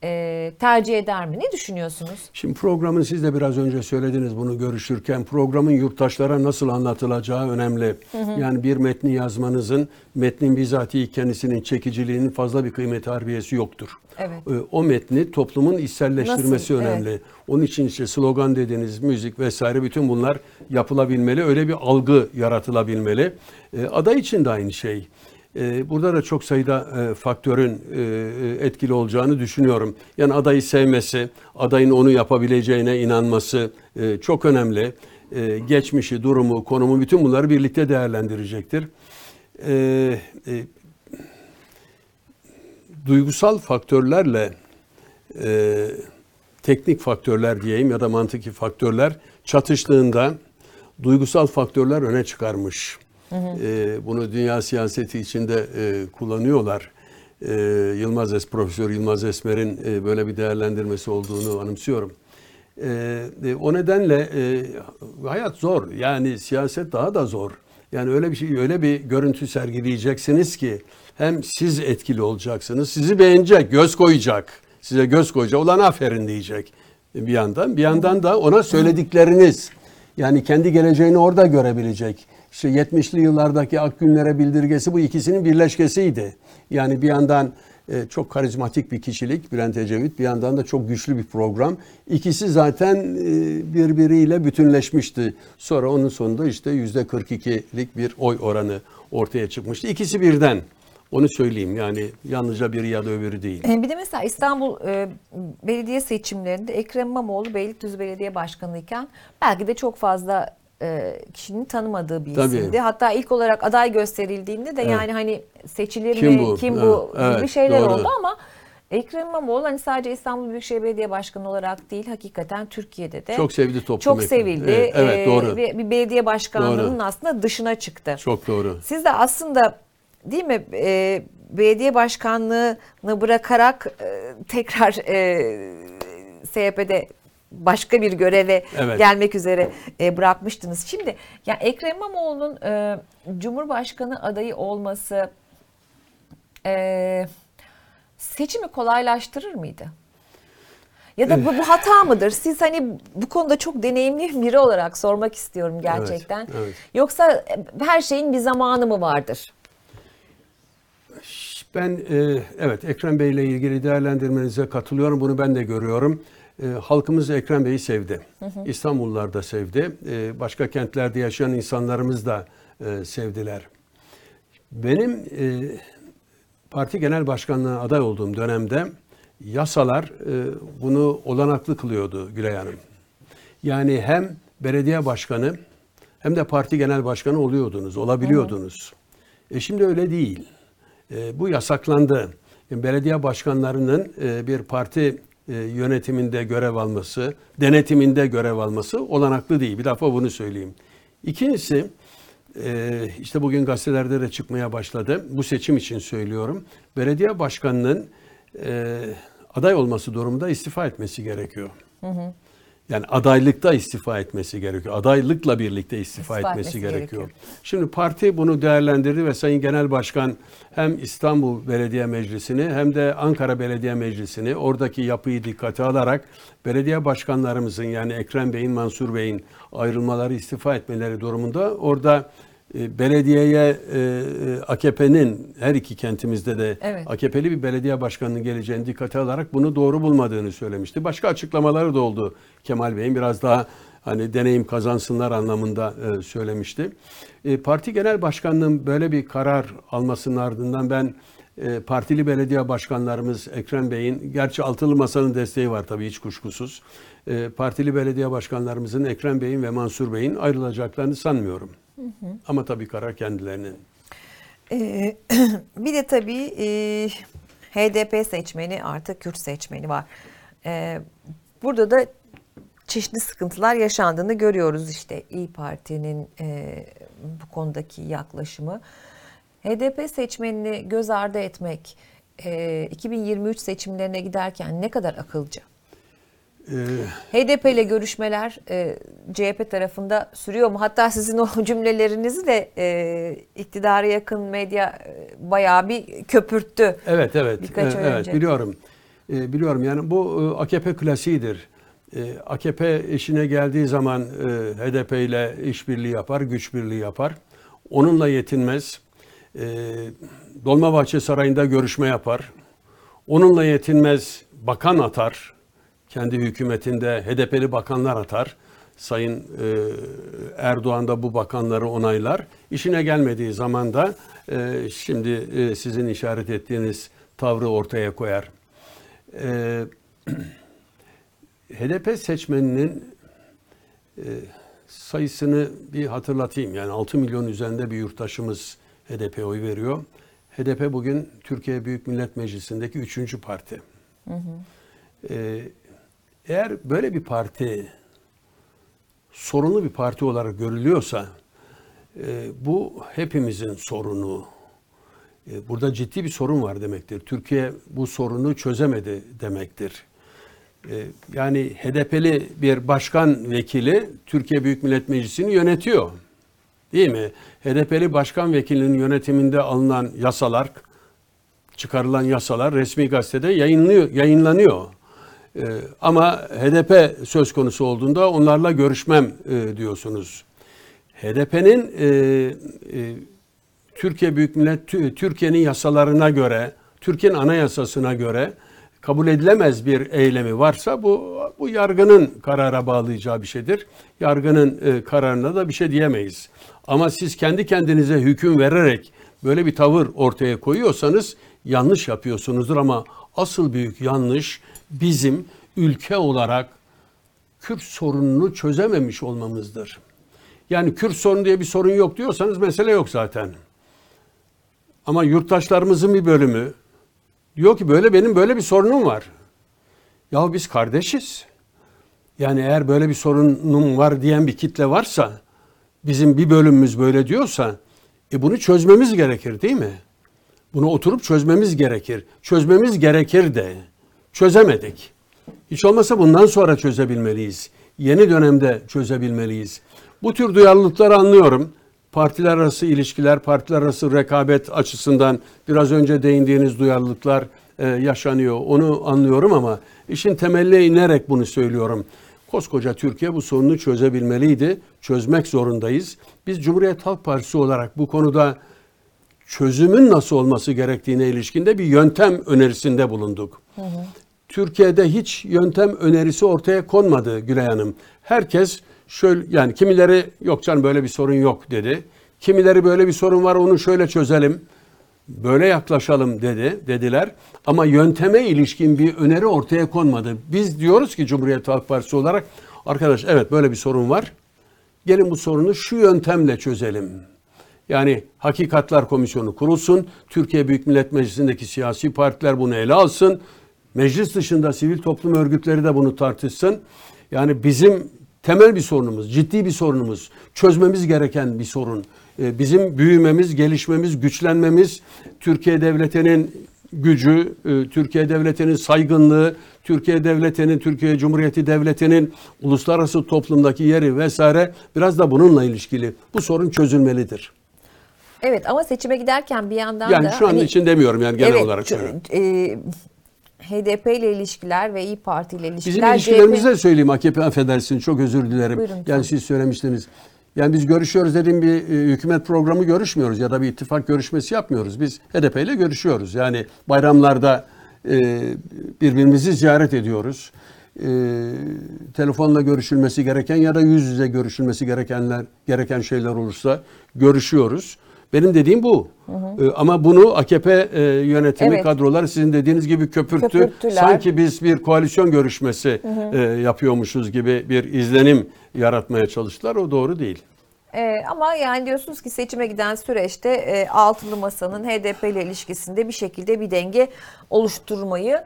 e, tercih eder mi? Ne düşünüyorsunuz? Şimdi programın siz de biraz önce söylediniz bunu görüşürken programın yurttaşlara nasıl anlatılacağı önemli. Yani bir metni yazmanızın metnin bizatihi kendisinin çekiciliğinin fazla bir kıymeti harbiyesi yoktur. Evet. Ee, O metni toplumun içselleştirmesi Nasıl? önemli. Onun için işte slogan dediğiniz müzik vesaire bütün bunlar yapılabilmeli. Öyle bir algı yaratılabilmeli. Ee, Aday için de aynı şey. Ee, Burada da çok sayıda e, faktörün e, etkili olacağını düşünüyorum. Yani adayı sevmesi, adayın onu yapabileceğine inanması e, çok önemli. E, Geçmişi, durumu, konumu bütün bunları birlikte değerlendirecektir. E, e, Duygusal faktörlerle e, teknik faktörler diyeyim ya da mantıki faktörler çatıştığında duygusal faktörler öne çıkarmış. E, bunu dünya siyaseti içinde e, kullanıyorlar. E, Yılmaz Es, Profesör Yılmaz Esmer'in e, böyle bir değerlendirmesi olduğunu anımsıyorum. E, e, o nedenle e, hayat zor. Yani siyaset daha da zor. Yani öyle bir şey, öyle bir görüntü sergileyeceksiniz ki hem siz etkili olacaksınız, sizi beğenecek, göz koyacak, size göz koyacak, ulan aferin diyecek bir yandan. Bir yandan da ona söyledikleriniz, yani kendi geleceğini orada görebilecek. İşte 70'li yıllardaki Akgünlere bildirgesi bu ikisinin birleşkesiydi. Yani bir yandan e, çok karizmatik bir kişilik Bülent Ecevit, bir yandan da çok güçlü bir program. İkisi zaten e, birbiriyle bütünleşmişti. Sonra onun sonunda işte %42'lik bir oy oranı ortaya çıkmıştı. İkisi birden. Onu söyleyeyim yani yalnızca biri ya da öbürü değil. E, Bir de mesela İstanbul e, belediye seçimlerinde Ekrem İmamoğlu Beylikdüzü Belediye Başkanı iken belki de çok fazla e, kişinin tanımadığı bir Tabii. isimdi. Hatta ilk olarak aday gösterildiğinde de Evet. yani hani seçilir Kim mi, bu? kim bu gibi evet, şeyler doğru. oldu ama Ekrem İmamoğlu hani sadece İstanbul Büyükşehir Belediye Başkanı olarak değil hakikaten Türkiye'de de Çok sevdi toplum. çok Ekrem. sevildi. Evet, evet, E, doğru. ve bir belediye başkanlığının Doğru. aslında dışına çıktı. Çok doğru. Siz de aslında değil mi e, belediye başkanlığını bırakarak e, tekrar e, SHP'de başka bir göreve Evet. gelmek üzere e, bırakmıştınız. Şimdi ya Ekrem İmamoğlu'nun e, Cumhurbaşkanı adayı olması e, seçimi kolaylaştırır mıydı? Ya da bu, bu hata mıdır? Siz hani bu konuda çok deneyimli biri olarak sormak istiyorum gerçekten. evet. Yoksa e, her şeyin bir zamanı mı vardır? Ben e, evet Ekrem Bey ile ilgili değerlendirmenize katılıyorum. Bunu ben de görüyorum. E, halkımız Ekrem Bey'i sevdi. İstanbullular da sevdi. E, başka kentlerde yaşayan insanlarımız da e, sevdiler. Benim e, parti genel başkanlığına aday olduğum dönemde yasalar e, bunu olanaklı kılıyordu Gülay Hanım. Yani hem belediye başkanı hem de parti genel başkanı oluyordunuz, olabiliyordunuz. E şimdi öyle değil. E, bu yasaklandı. Belediye başkanlarının e, bir parti e, yönetiminde görev alması, denetiminde görev alması olanaklı değil. Bir defa bunu söyleyeyim. İkincisi, e, işte bugün gazetelerde de çıkmaya başladı. Bu seçim için söylüyorum. Belediye başkanının e, aday olması durumunda istifa etmesi gerekiyor. Yani adaylıkta istifa etmesi gerekiyor. Adaylıkla birlikte istifa, İstifa etmesi, etmesi gerekiyor. gerekiyor. Şimdi parti bunu değerlendirdi ve Sayın Genel Başkan hem İstanbul Belediye Meclisi'ni hem de Ankara Belediye Meclisi'ni oradaki yapıyı dikkate alarak belediye başkanlarımızın yani Ekrem Bey'in, Mansur Bey'in ayrılmaları, istifa etmeleri durumunda orada belediyeye e, e, AKP'nin her iki kentimizde de Evet. AKP'li bir belediye başkanının geleceğini dikkate alarak bunu doğru bulmadığını söylemişti. Başka açıklamaları da oldu Kemal Bey'in biraz daha hani deneyim kazansınlar anlamında e, söylemişti. E, parti genel başkanlığının böyle bir karar almasının ardından ben e, partili belediye başkanlarımız Ekrem Bey'in, gerçi altılı masanın desteği var tabii hiç kuşkusuz. E, partili belediye başkanlarımızın Ekrem Bey'in ve Mansur Bey'in ayrılacaklarını sanmıyorum. Ama tabii karar kendilerinin. Ee, bir de tabii e, HDP seçmeni artık Kürt seçmeni var. Ee, burada da çeşitli sıkıntılar yaşandığını görüyoruz işte İyi Parti'nin e, bu konudaki yaklaşımı. HDP seçmenini göz ardı etmek e, 2023 seçimlerine giderken ne kadar akılcı? HDP ile görüşmeler e, CHP tarafında sürüyor mu? Hatta sizin o cümlelerinizi de e, iktidara yakın medya e, bayağı bir köpürttü. Evet evet. Birkaç E, evet önce. biliyorum. E, biliyorum yani bu e, AKP klasiğidir. E, AKP işine geldiği zaman e, HDP ile işbirliği yapar, güç birliği yapar. Onunla yetinmez. E, Dolmabahçe Sarayı'nda görüşme yapar. Onunla yetinmez, bakan atar. Kendi hükümetinde HDP'li bakanlar atar. Sayın e, Erdoğan da bu bakanları onaylar. İşine gelmediği zaman da e, şimdi e, sizin işaret ettiğiniz tavrı ortaya koyar. E, HDP seçmeninin e, sayısını bir hatırlatayım. Yani 6 milyon üzerinde bir yurttaşımız HDP oy veriyor. HDP bugün Türkiye Büyük Millet Meclisi'ndeki üçüncü parti. E, eğer böyle bir parti sorunlu bir parti olarak görülüyorsa e, bu hepimizin sorunu. E, burada ciddi bir sorun var demektir. Türkiye bu sorunu çözemedi demektir. E, yani HDP'li bir başkan vekili Türkiye Büyük Millet Meclisi'ni yönetiyor. Değil mi? HDP'li başkan vekilinin yönetiminde alınan yasalar, çıkarılan yasalar resmi gazetede yayınlıyor, yayınlanıyor. Ee, ama HDP söz konusu olduğunda onlarla görüşmem e, diyorsunuz. HDP'nin e, e, Türkiye Büyük Millet Tü- Türkiye'nin yasalarına göre, Türkiye'nin anayasasına göre kabul edilemez bir eylemi varsa bu bu yargının karara bağlayacağı bir şeydir. Yargının e, kararına da bir şey diyemeyiz. Ama siz kendi kendinize hüküm vererek böyle bir tavır ortaya koyuyorsanız yanlış yapıyorsunuzdur ama asıl büyük yanlış bizim ülke olarak Kürt sorununu çözememiş olmamızdır. Yani Kürt sorunu diye bir sorun yok diyorsanız mesele yok zaten. Ama yurttaşlarımızın bir bölümü diyor ki böyle benim böyle bir sorunum var. Ya biz kardeşiz. Yani eğer böyle bir sorunum var diyen bir kitle varsa, bizim bir bölümümüz böyle diyorsa, e bunu çözmemiz gerekir değil mi? Bunu oturup çözmemiz gerekir. Çözmemiz gerekir de çözemedik. Hiç olmasa bundan sonra çözebilmeliyiz. Yeni dönemde çözebilmeliyiz. Bu tür duyarlılıkları anlıyorum. Partiler arası ilişkiler, partiler arası rekabet açısından biraz önce değindiğiniz duyarlılıklar e, yaşanıyor. Onu anlıyorum ama işin temeline inerek bunu söylüyorum. Koskoca Türkiye bu sorunu çözebilmeliydi. Çözmek zorundayız. Biz Cumhuriyet Halk Partisi olarak bu konuda çözümün nasıl olması gerektiğine ilişkinde bir yöntem önerisinde bulunduk. Türkiye'de hiç yöntem önerisi ortaya konmadı Gülay Hanım. Herkes şöyle yani kimileri yok canım böyle bir sorun yok dedi. Kimileri böyle bir sorun var onu şöyle çözelim. Böyle yaklaşalım dedi dediler. Ama yönteme ilişkin bir öneri ortaya konmadı. Biz diyoruz ki Cumhuriyet Halk Partisi olarak arkadaş evet böyle bir sorun var. Gelin bu sorunu şu yöntemle çözelim. Yani Hakikatlar Komisyonu kurulsun. Türkiye Büyük Millet Meclisi'ndeki siyasi partiler bunu ele alsın. Meclis dışında sivil toplum örgütleri de bunu tartışsın. Yani bizim temel bir sorunumuz, ciddi bir sorunumuz, çözmemiz gereken bir sorun. Ee, Bizim büyümemiz, gelişmemiz, güçlenmemiz, Türkiye Devleti'nin gücü, e, Türkiye Devleti'nin saygınlığı, Türkiye Devleti'nin, Türkiye Cumhuriyeti Devleti'nin uluslararası toplumdaki yeri vesaire biraz da bununla ilişkili. Bu sorun çözülmelidir. Evet ama seçime giderken bir yandan Yani da şu an hani- için demiyorum yani genel evet, olarak çö- söylüyorum. e, HDP ile ilişkiler ve İyi Parti ile ilişkiler. Bizim ilişkilerimizi de söyleyeyim AKP affedersin çok özür dilerim. Buyurun, yani siz söylemiştiniz. Yani biz görüşüyoruz dediğim bir e, hükümet programı görüşmüyoruz ya da bir ittifak görüşmesi yapmıyoruz. Biz HDP ile görüşüyoruz. Yani bayramlarda e, birbirimizi ziyaret ediyoruz. E, telefonla görüşülmesi gereken ya da yüz yüze görüşülmesi gerekenler gereken şeyler olursa görüşüyoruz. Benim dediğim bu. E, ama bunu AKP e, yönetimi Evet. kadroları sizin dediğiniz gibi köpürttü. Köpürttüler. Sanki biz bir koalisyon görüşmesi e, yapıyormuşuz gibi bir izlenim yaratmaya çalıştılar. O doğru değil. Ee, ama yani diyorsunuz ki seçime giden süreçte e, altılı masanın HDP ile ilişkisinde bir şekilde bir denge oluşturmayı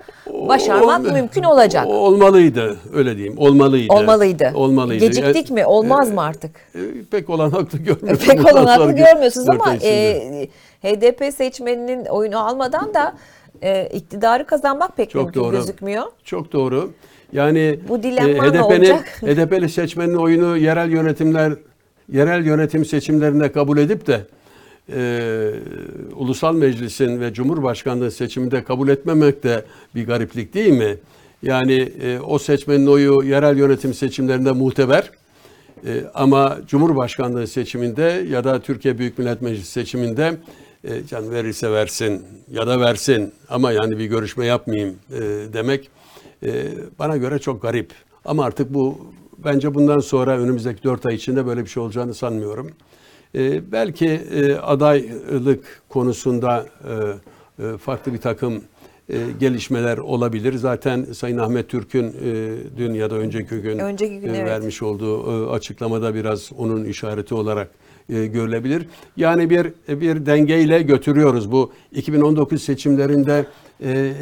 başarmak Ol- mümkün olacak. Olmalıydı öyle diyeyim. Olmalıydı. Olmalıydı. Olmalıydı. Geciktik mi? Olmaz mı artık? E, pek olanaklı görmüyorum. Pek bundan olanaklı görmüyorsunuz ama e, HDP seçmeninin oyunu almadan da e, iktidarı kazanmak pek Çok mümkün doğru. gözükmüyor. Çok doğru. Yani Bu ne HDP'nin? HDP'li seçmenin oyunu yerel yönetimler yerel yönetim seçimlerinde kabul edip de e, Ulusal Meclis'in ve Cumhurbaşkanlığı seçiminde kabul etmemek de bir gariplik değil mi? Yani e, o seçmenin oyu yerel yönetim seçimlerinde muteber. E, ama Cumhurbaşkanlığı seçiminde ya da Türkiye Büyük Millet Meclisi seçiminde e, can verirse versin ya da versin ama yani bir görüşme yapmayayım e, demek e, bana göre çok garip. Ama artık bu bence bundan sonra önümüzdeki dört ay içinde böyle bir şey olacağını sanmıyorum. E, belki e, adaylık konusunda e, e, farklı bir takım e, gelişmeler olabilir. Zaten Sayın Ahmet Türk'ün e, dün ya da önceki gün, Önceki gün, e, evet. vermiş olduğu e, açıklamada biraz onun işareti olarak e, görülebilir. Yani bir bir dengeyle götürüyoruz. Bu 2019 seçimlerinde e,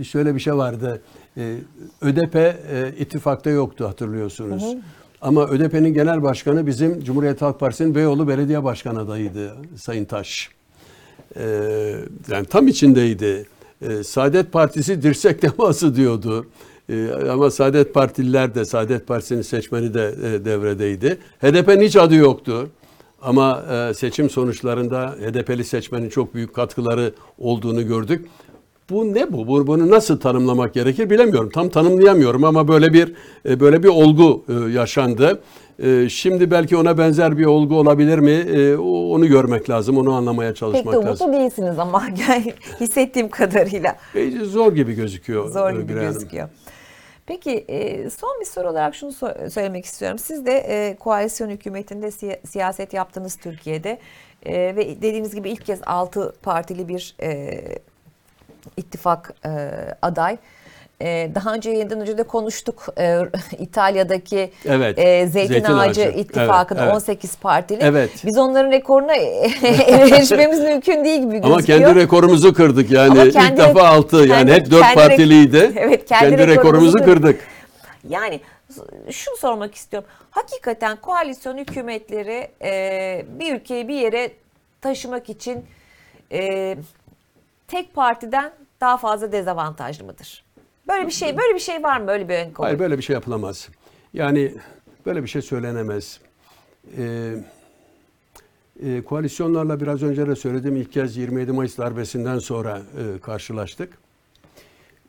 e, şöyle bir şey vardı. E, ÖDP e, ittifakta yoktu hatırlıyorsunuz. Ama ÖDP'nin genel başkanı bizim Cumhuriyet Halk Partisi'nin Beyoğlu Belediye Başkan adayıydı Sayın Taş. Ee, yani tam içindeydi. Ee, Saadet Partisi dirsek teması diyordu. Ee, ama Saadet Partililer de, Saadet Partisi'nin seçmeni de e, devredeydi. HDP'nin hiç adı yoktu. Ama e, seçim sonuçlarında HDP'li seçmenin çok büyük katkıları olduğunu gördük. Bu ne bu? Bu- Bunu nasıl tanımlamak gerekir bilemiyorum. Tam tanımlayamıyorum ama böyle bir e, böyle bir olgu e, yaşandı. E, Şimdi belki ona benzer bir olgu olabilir mi? E, Onu görmek lazım, onu anlamaya Pek çalışmak de lazım. değilsiniz ama hissettiğim kadarıyla. E, Zor gibi gözüküyor. Zor gibi gözüküyor. Peki e, son bir soru olarak şunu söylemek istiyorum. Siz de e, koalisyon hükümetinde siya- siyaset yaptınız Türkiye'de E, ve dediğiniz gibi ilk kez 6 partili bir ittifak aday. E, daha önce yayından önce de konuştuk E, İtalya'daki Evet, e, Zeytin, Zeytin Ağacı, Ağacı. ittifakının Evet, evet. 18 partili. Evet. Biz onların rekoruna erişmemiz mümkün değil gibi gözüküyor. Ama kendi rekorumuzu kırdık yani. Ama İlk kendi- defa altı yani kendi- hep dört kendi rek- partiliydi. Evet, kendi kendi, rekorumuzu rekorumuzu kırdık. kırdık. Yani şunu sormak istiyorum. Hakikaten koalisyon hükümetleri e, bir ülkeyi bir yere taşımak için e, tek partiden daha fazla dezavantajlı mıdır? Böyle bir şey, böyle bir şey var mı? Böyle bir ön kabul? Hayır böyle bir şey yapılamaz. Yani böyle bir şey söylenemez. Ee, e, koalisyonlarla biraz önce de söyledim ilk kez 27 Mayıs darbesinden sonra e, karşılaştık.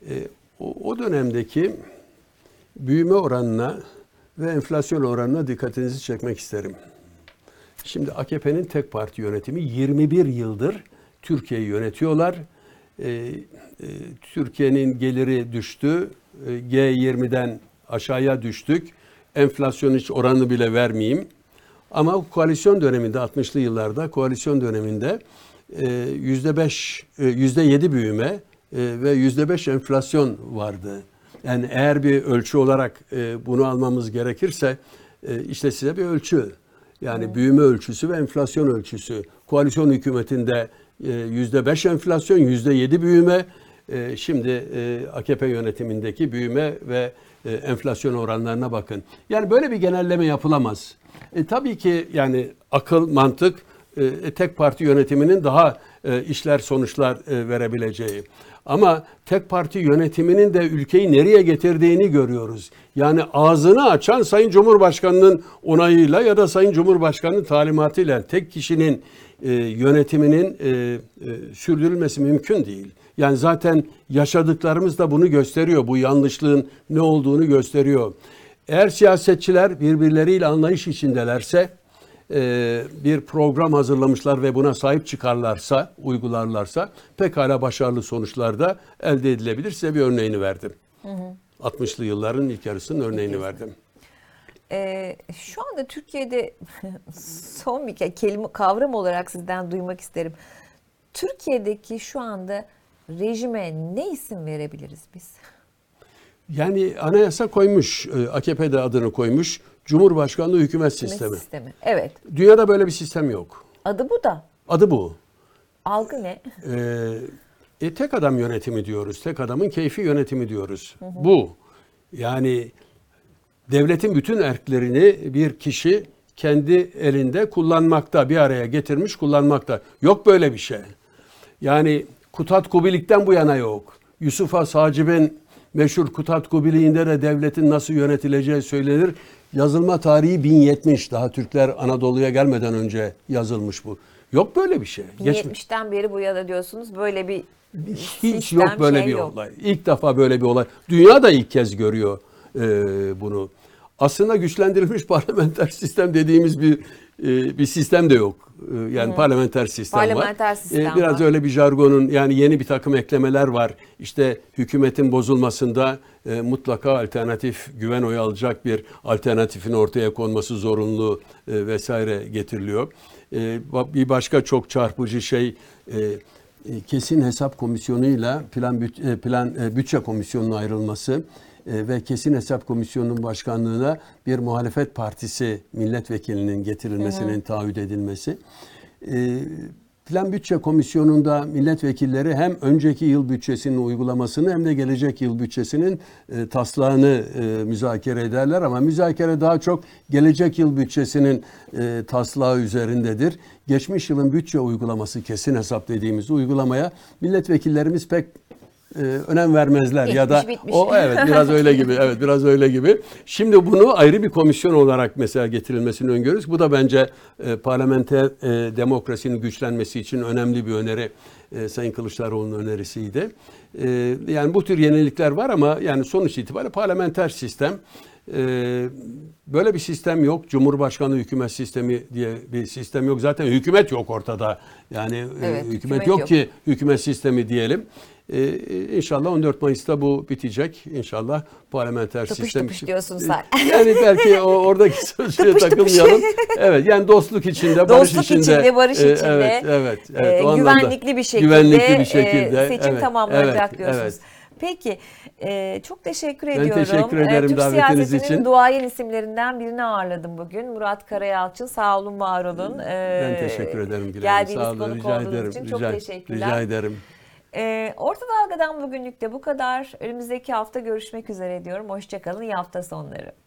E, o, o dönemdeki büyüme oranına ve enflasyon oranına dikkatinizi çekmek isterim. Şimdi AKP'nin tek parti yönetimi 21 yıldır Türkiye'yi yönetiyorlar. Ee, e, Türkiye'nin geliri düştü. Ee, G20'den aşağıya düştük. Enflasyon hiç oranı bile vermeyeyim. Ama koalisyon döneminde 60'lı yıllarda koalisyon döneminde e, yüzde beş, e, yüzde yedi büyüme ve yüzde beş enflasyon vardı. Yani eğer bir ölçü olarak bunu almamız gerekirse işte size bir ölçü. Yani büyüme ölçüsü ve enflasyon ölçüsü. Koalisyon hükümetinde yüzde beş enflasyon, yüzde yedi büyüme. E, Şimdi e, AKP yönetimindeki büyüme ve e, enflasyon oranlarına bakın. Yani böyle bir genelleme yapılamaz. E, tabii ki yani akıl, mantık e, tek parti yönetiminin daha e, işler sonuçlar e, verebileceği. Ama tek parti yönetiminin de ülkeyi nereye getirdiğini görüyoruz. Yani ağzını açan Sayın Cumhurbaşkanı'nın onayıyla ya da Sayın Cumhurbaşkanı'nın talimatıyla tek kişinin e, yönetiminin e, e, sürdürülmesi mümkün değil. Yani zaten yaşadıklarımız da bunu gösteriyor. Bu yanlışlığın ne olduğunu gösteriyor. Eğer siyasetçiler birbirleriyle anlayış içindelerse e, bir program hazırlamışlar ve buna sahip çıkarlarsa, uygularlarsa pekala başarılı sonuçlar da elde edilebilir. Size bir örneğini verdim. 60'lı yılların ilk yarısının örneğini verdim. Ee, şu anda Türkiye'de son bir ke- kelime kavram olarak sizden duymak isterim. Türkiye'deki şu anda rejime ne isim verebiliriz biz? Yani anayasa koymuş, e, AKP'de adını koymuş, Cumhurbaşkanlığı hükümet sistemi. Sistemi. Evet. Dünyada böyle bir sistem yok. Adı bu da. Adı bu. Algı ne? Ee, e, tek adam yönetimi diyoruz. Tek adamın keyfi yönetimi diyoruz. Bu. Yani devletin bütün erklerini bir kişi kendi elinde kullanmakta, bir araya getirmiş kullanmakta. Yok böyle bir şey. Yani Kutat Kubilik'ten bu yana yok. Yusuf Sacib'in meşhur Kutat Kubilik'inde de devletin nasıl yönetileceği söylenir. Yazılma tarihi 1070. Daha Türkler Anadolu'ya gelmeden önce yazılmış bu. Yok böyle bir şey. Geçmiş 70'ten beri bu yana diyorsunuz böyle bir hiç sistem, yok böyle şey bir yok. olay. İlk defa böyle bir olay. Dünya da ilk kez görüyor e, bunu. Aslında güçlendirilmiş parlamenter sistem dediğimiz bir e, bir sistem de yok. E, yani parlamenter sistem var. Parlamenter sistem E, biraz var. öyle bir jargonun yani yeni bir takım eklemeler var. İşte hükümetin bozulmasında e, mutlaka alternatif güven oyu alacak bir alternatifin ortaya konması zorunlu e, vesaire getiriliyor. E, bir başka çok çarpıcı şey e, e, kesin hesap komisyonuyla plan büt- e, plan e, bütçe komisyonunun ayrılması e, ve kesin hesap komisyonunun başkanlığına bir muhalefet partisi milletvekilinin getirilmesinin taahhüt edilmesi. E, Plan Bütçe Komisyonu'nda milletvekilleri hem önceki yıl bütçesinin uygulamasını hem de gelecek yıl bütçesinin e, taslağını e, müzakere ederler ama müzakere daha çok gelecek yıl bütçesinin e, taslağı üzerindedir. Geçmiş yılın bütçe uygulaması kesin hesap dediğimiz uygulamaya milletvekillerimiz pek e, önem vermezler ya da Geçmiş, bitmiş. o evet biraz öyle gibi evet biraz öyle gibi. Şimdi bunu ayrı bir komisyon olarak mesela getirilmesini öngörüyoruz. Bu da bence e, parlamenter e, demokrasinin güçlenmesi için önemli bir öneri. E, Sayın Kılıçdaroğlu'nun önerisiydi. E, yani bu tür yenilikler var ama yani sonuç itibariyle parlamenter sistem e, böyle bir sistem yok. Cumhurbaşkanı hükümet sistemi diye bir sistem yok. Zaten hükümet yok ortada. Yani e, Evet, hükümet, hükümet yok yok. ki hükümet sistemi diyelim. Ee, inşallah 14 Mayıs'ta bu bitecek. İnşallah parlamenter Tıpış sistem. tıpış diyorsun sen. Yani belki o oradaki tıpış. takılmayalım. Evet yani dostluk içinde, barış Dostluk içinde. içinde, barış Ee, içinde, Evet, evet. evet e, güvenlikli bir şekilde, Güvenlikli bir e, şekilde. seçim evet, tamamlanacak evet, diyorsunuz. evet. Peki e, çok teşekkür Ben ediyorum. teşekkür E, ederim Türk davetiniz için. duayen isimlerinden birini ağırladım bugün. Murat Karayalçın sağ olun var olun. E, Ben teşekkür ederim Gülay Hanım. Geldiğiniz Sağ olun. konuk Rica olduğunuz ederim. için çok rica, teşekkürler. Rica ederim. E, Orta Dalga'dan bugünlük de bu kadar. Önümüzdeki hafta görüşmek üzere diyorum. Hoşçakalın. İyi hafta sonları.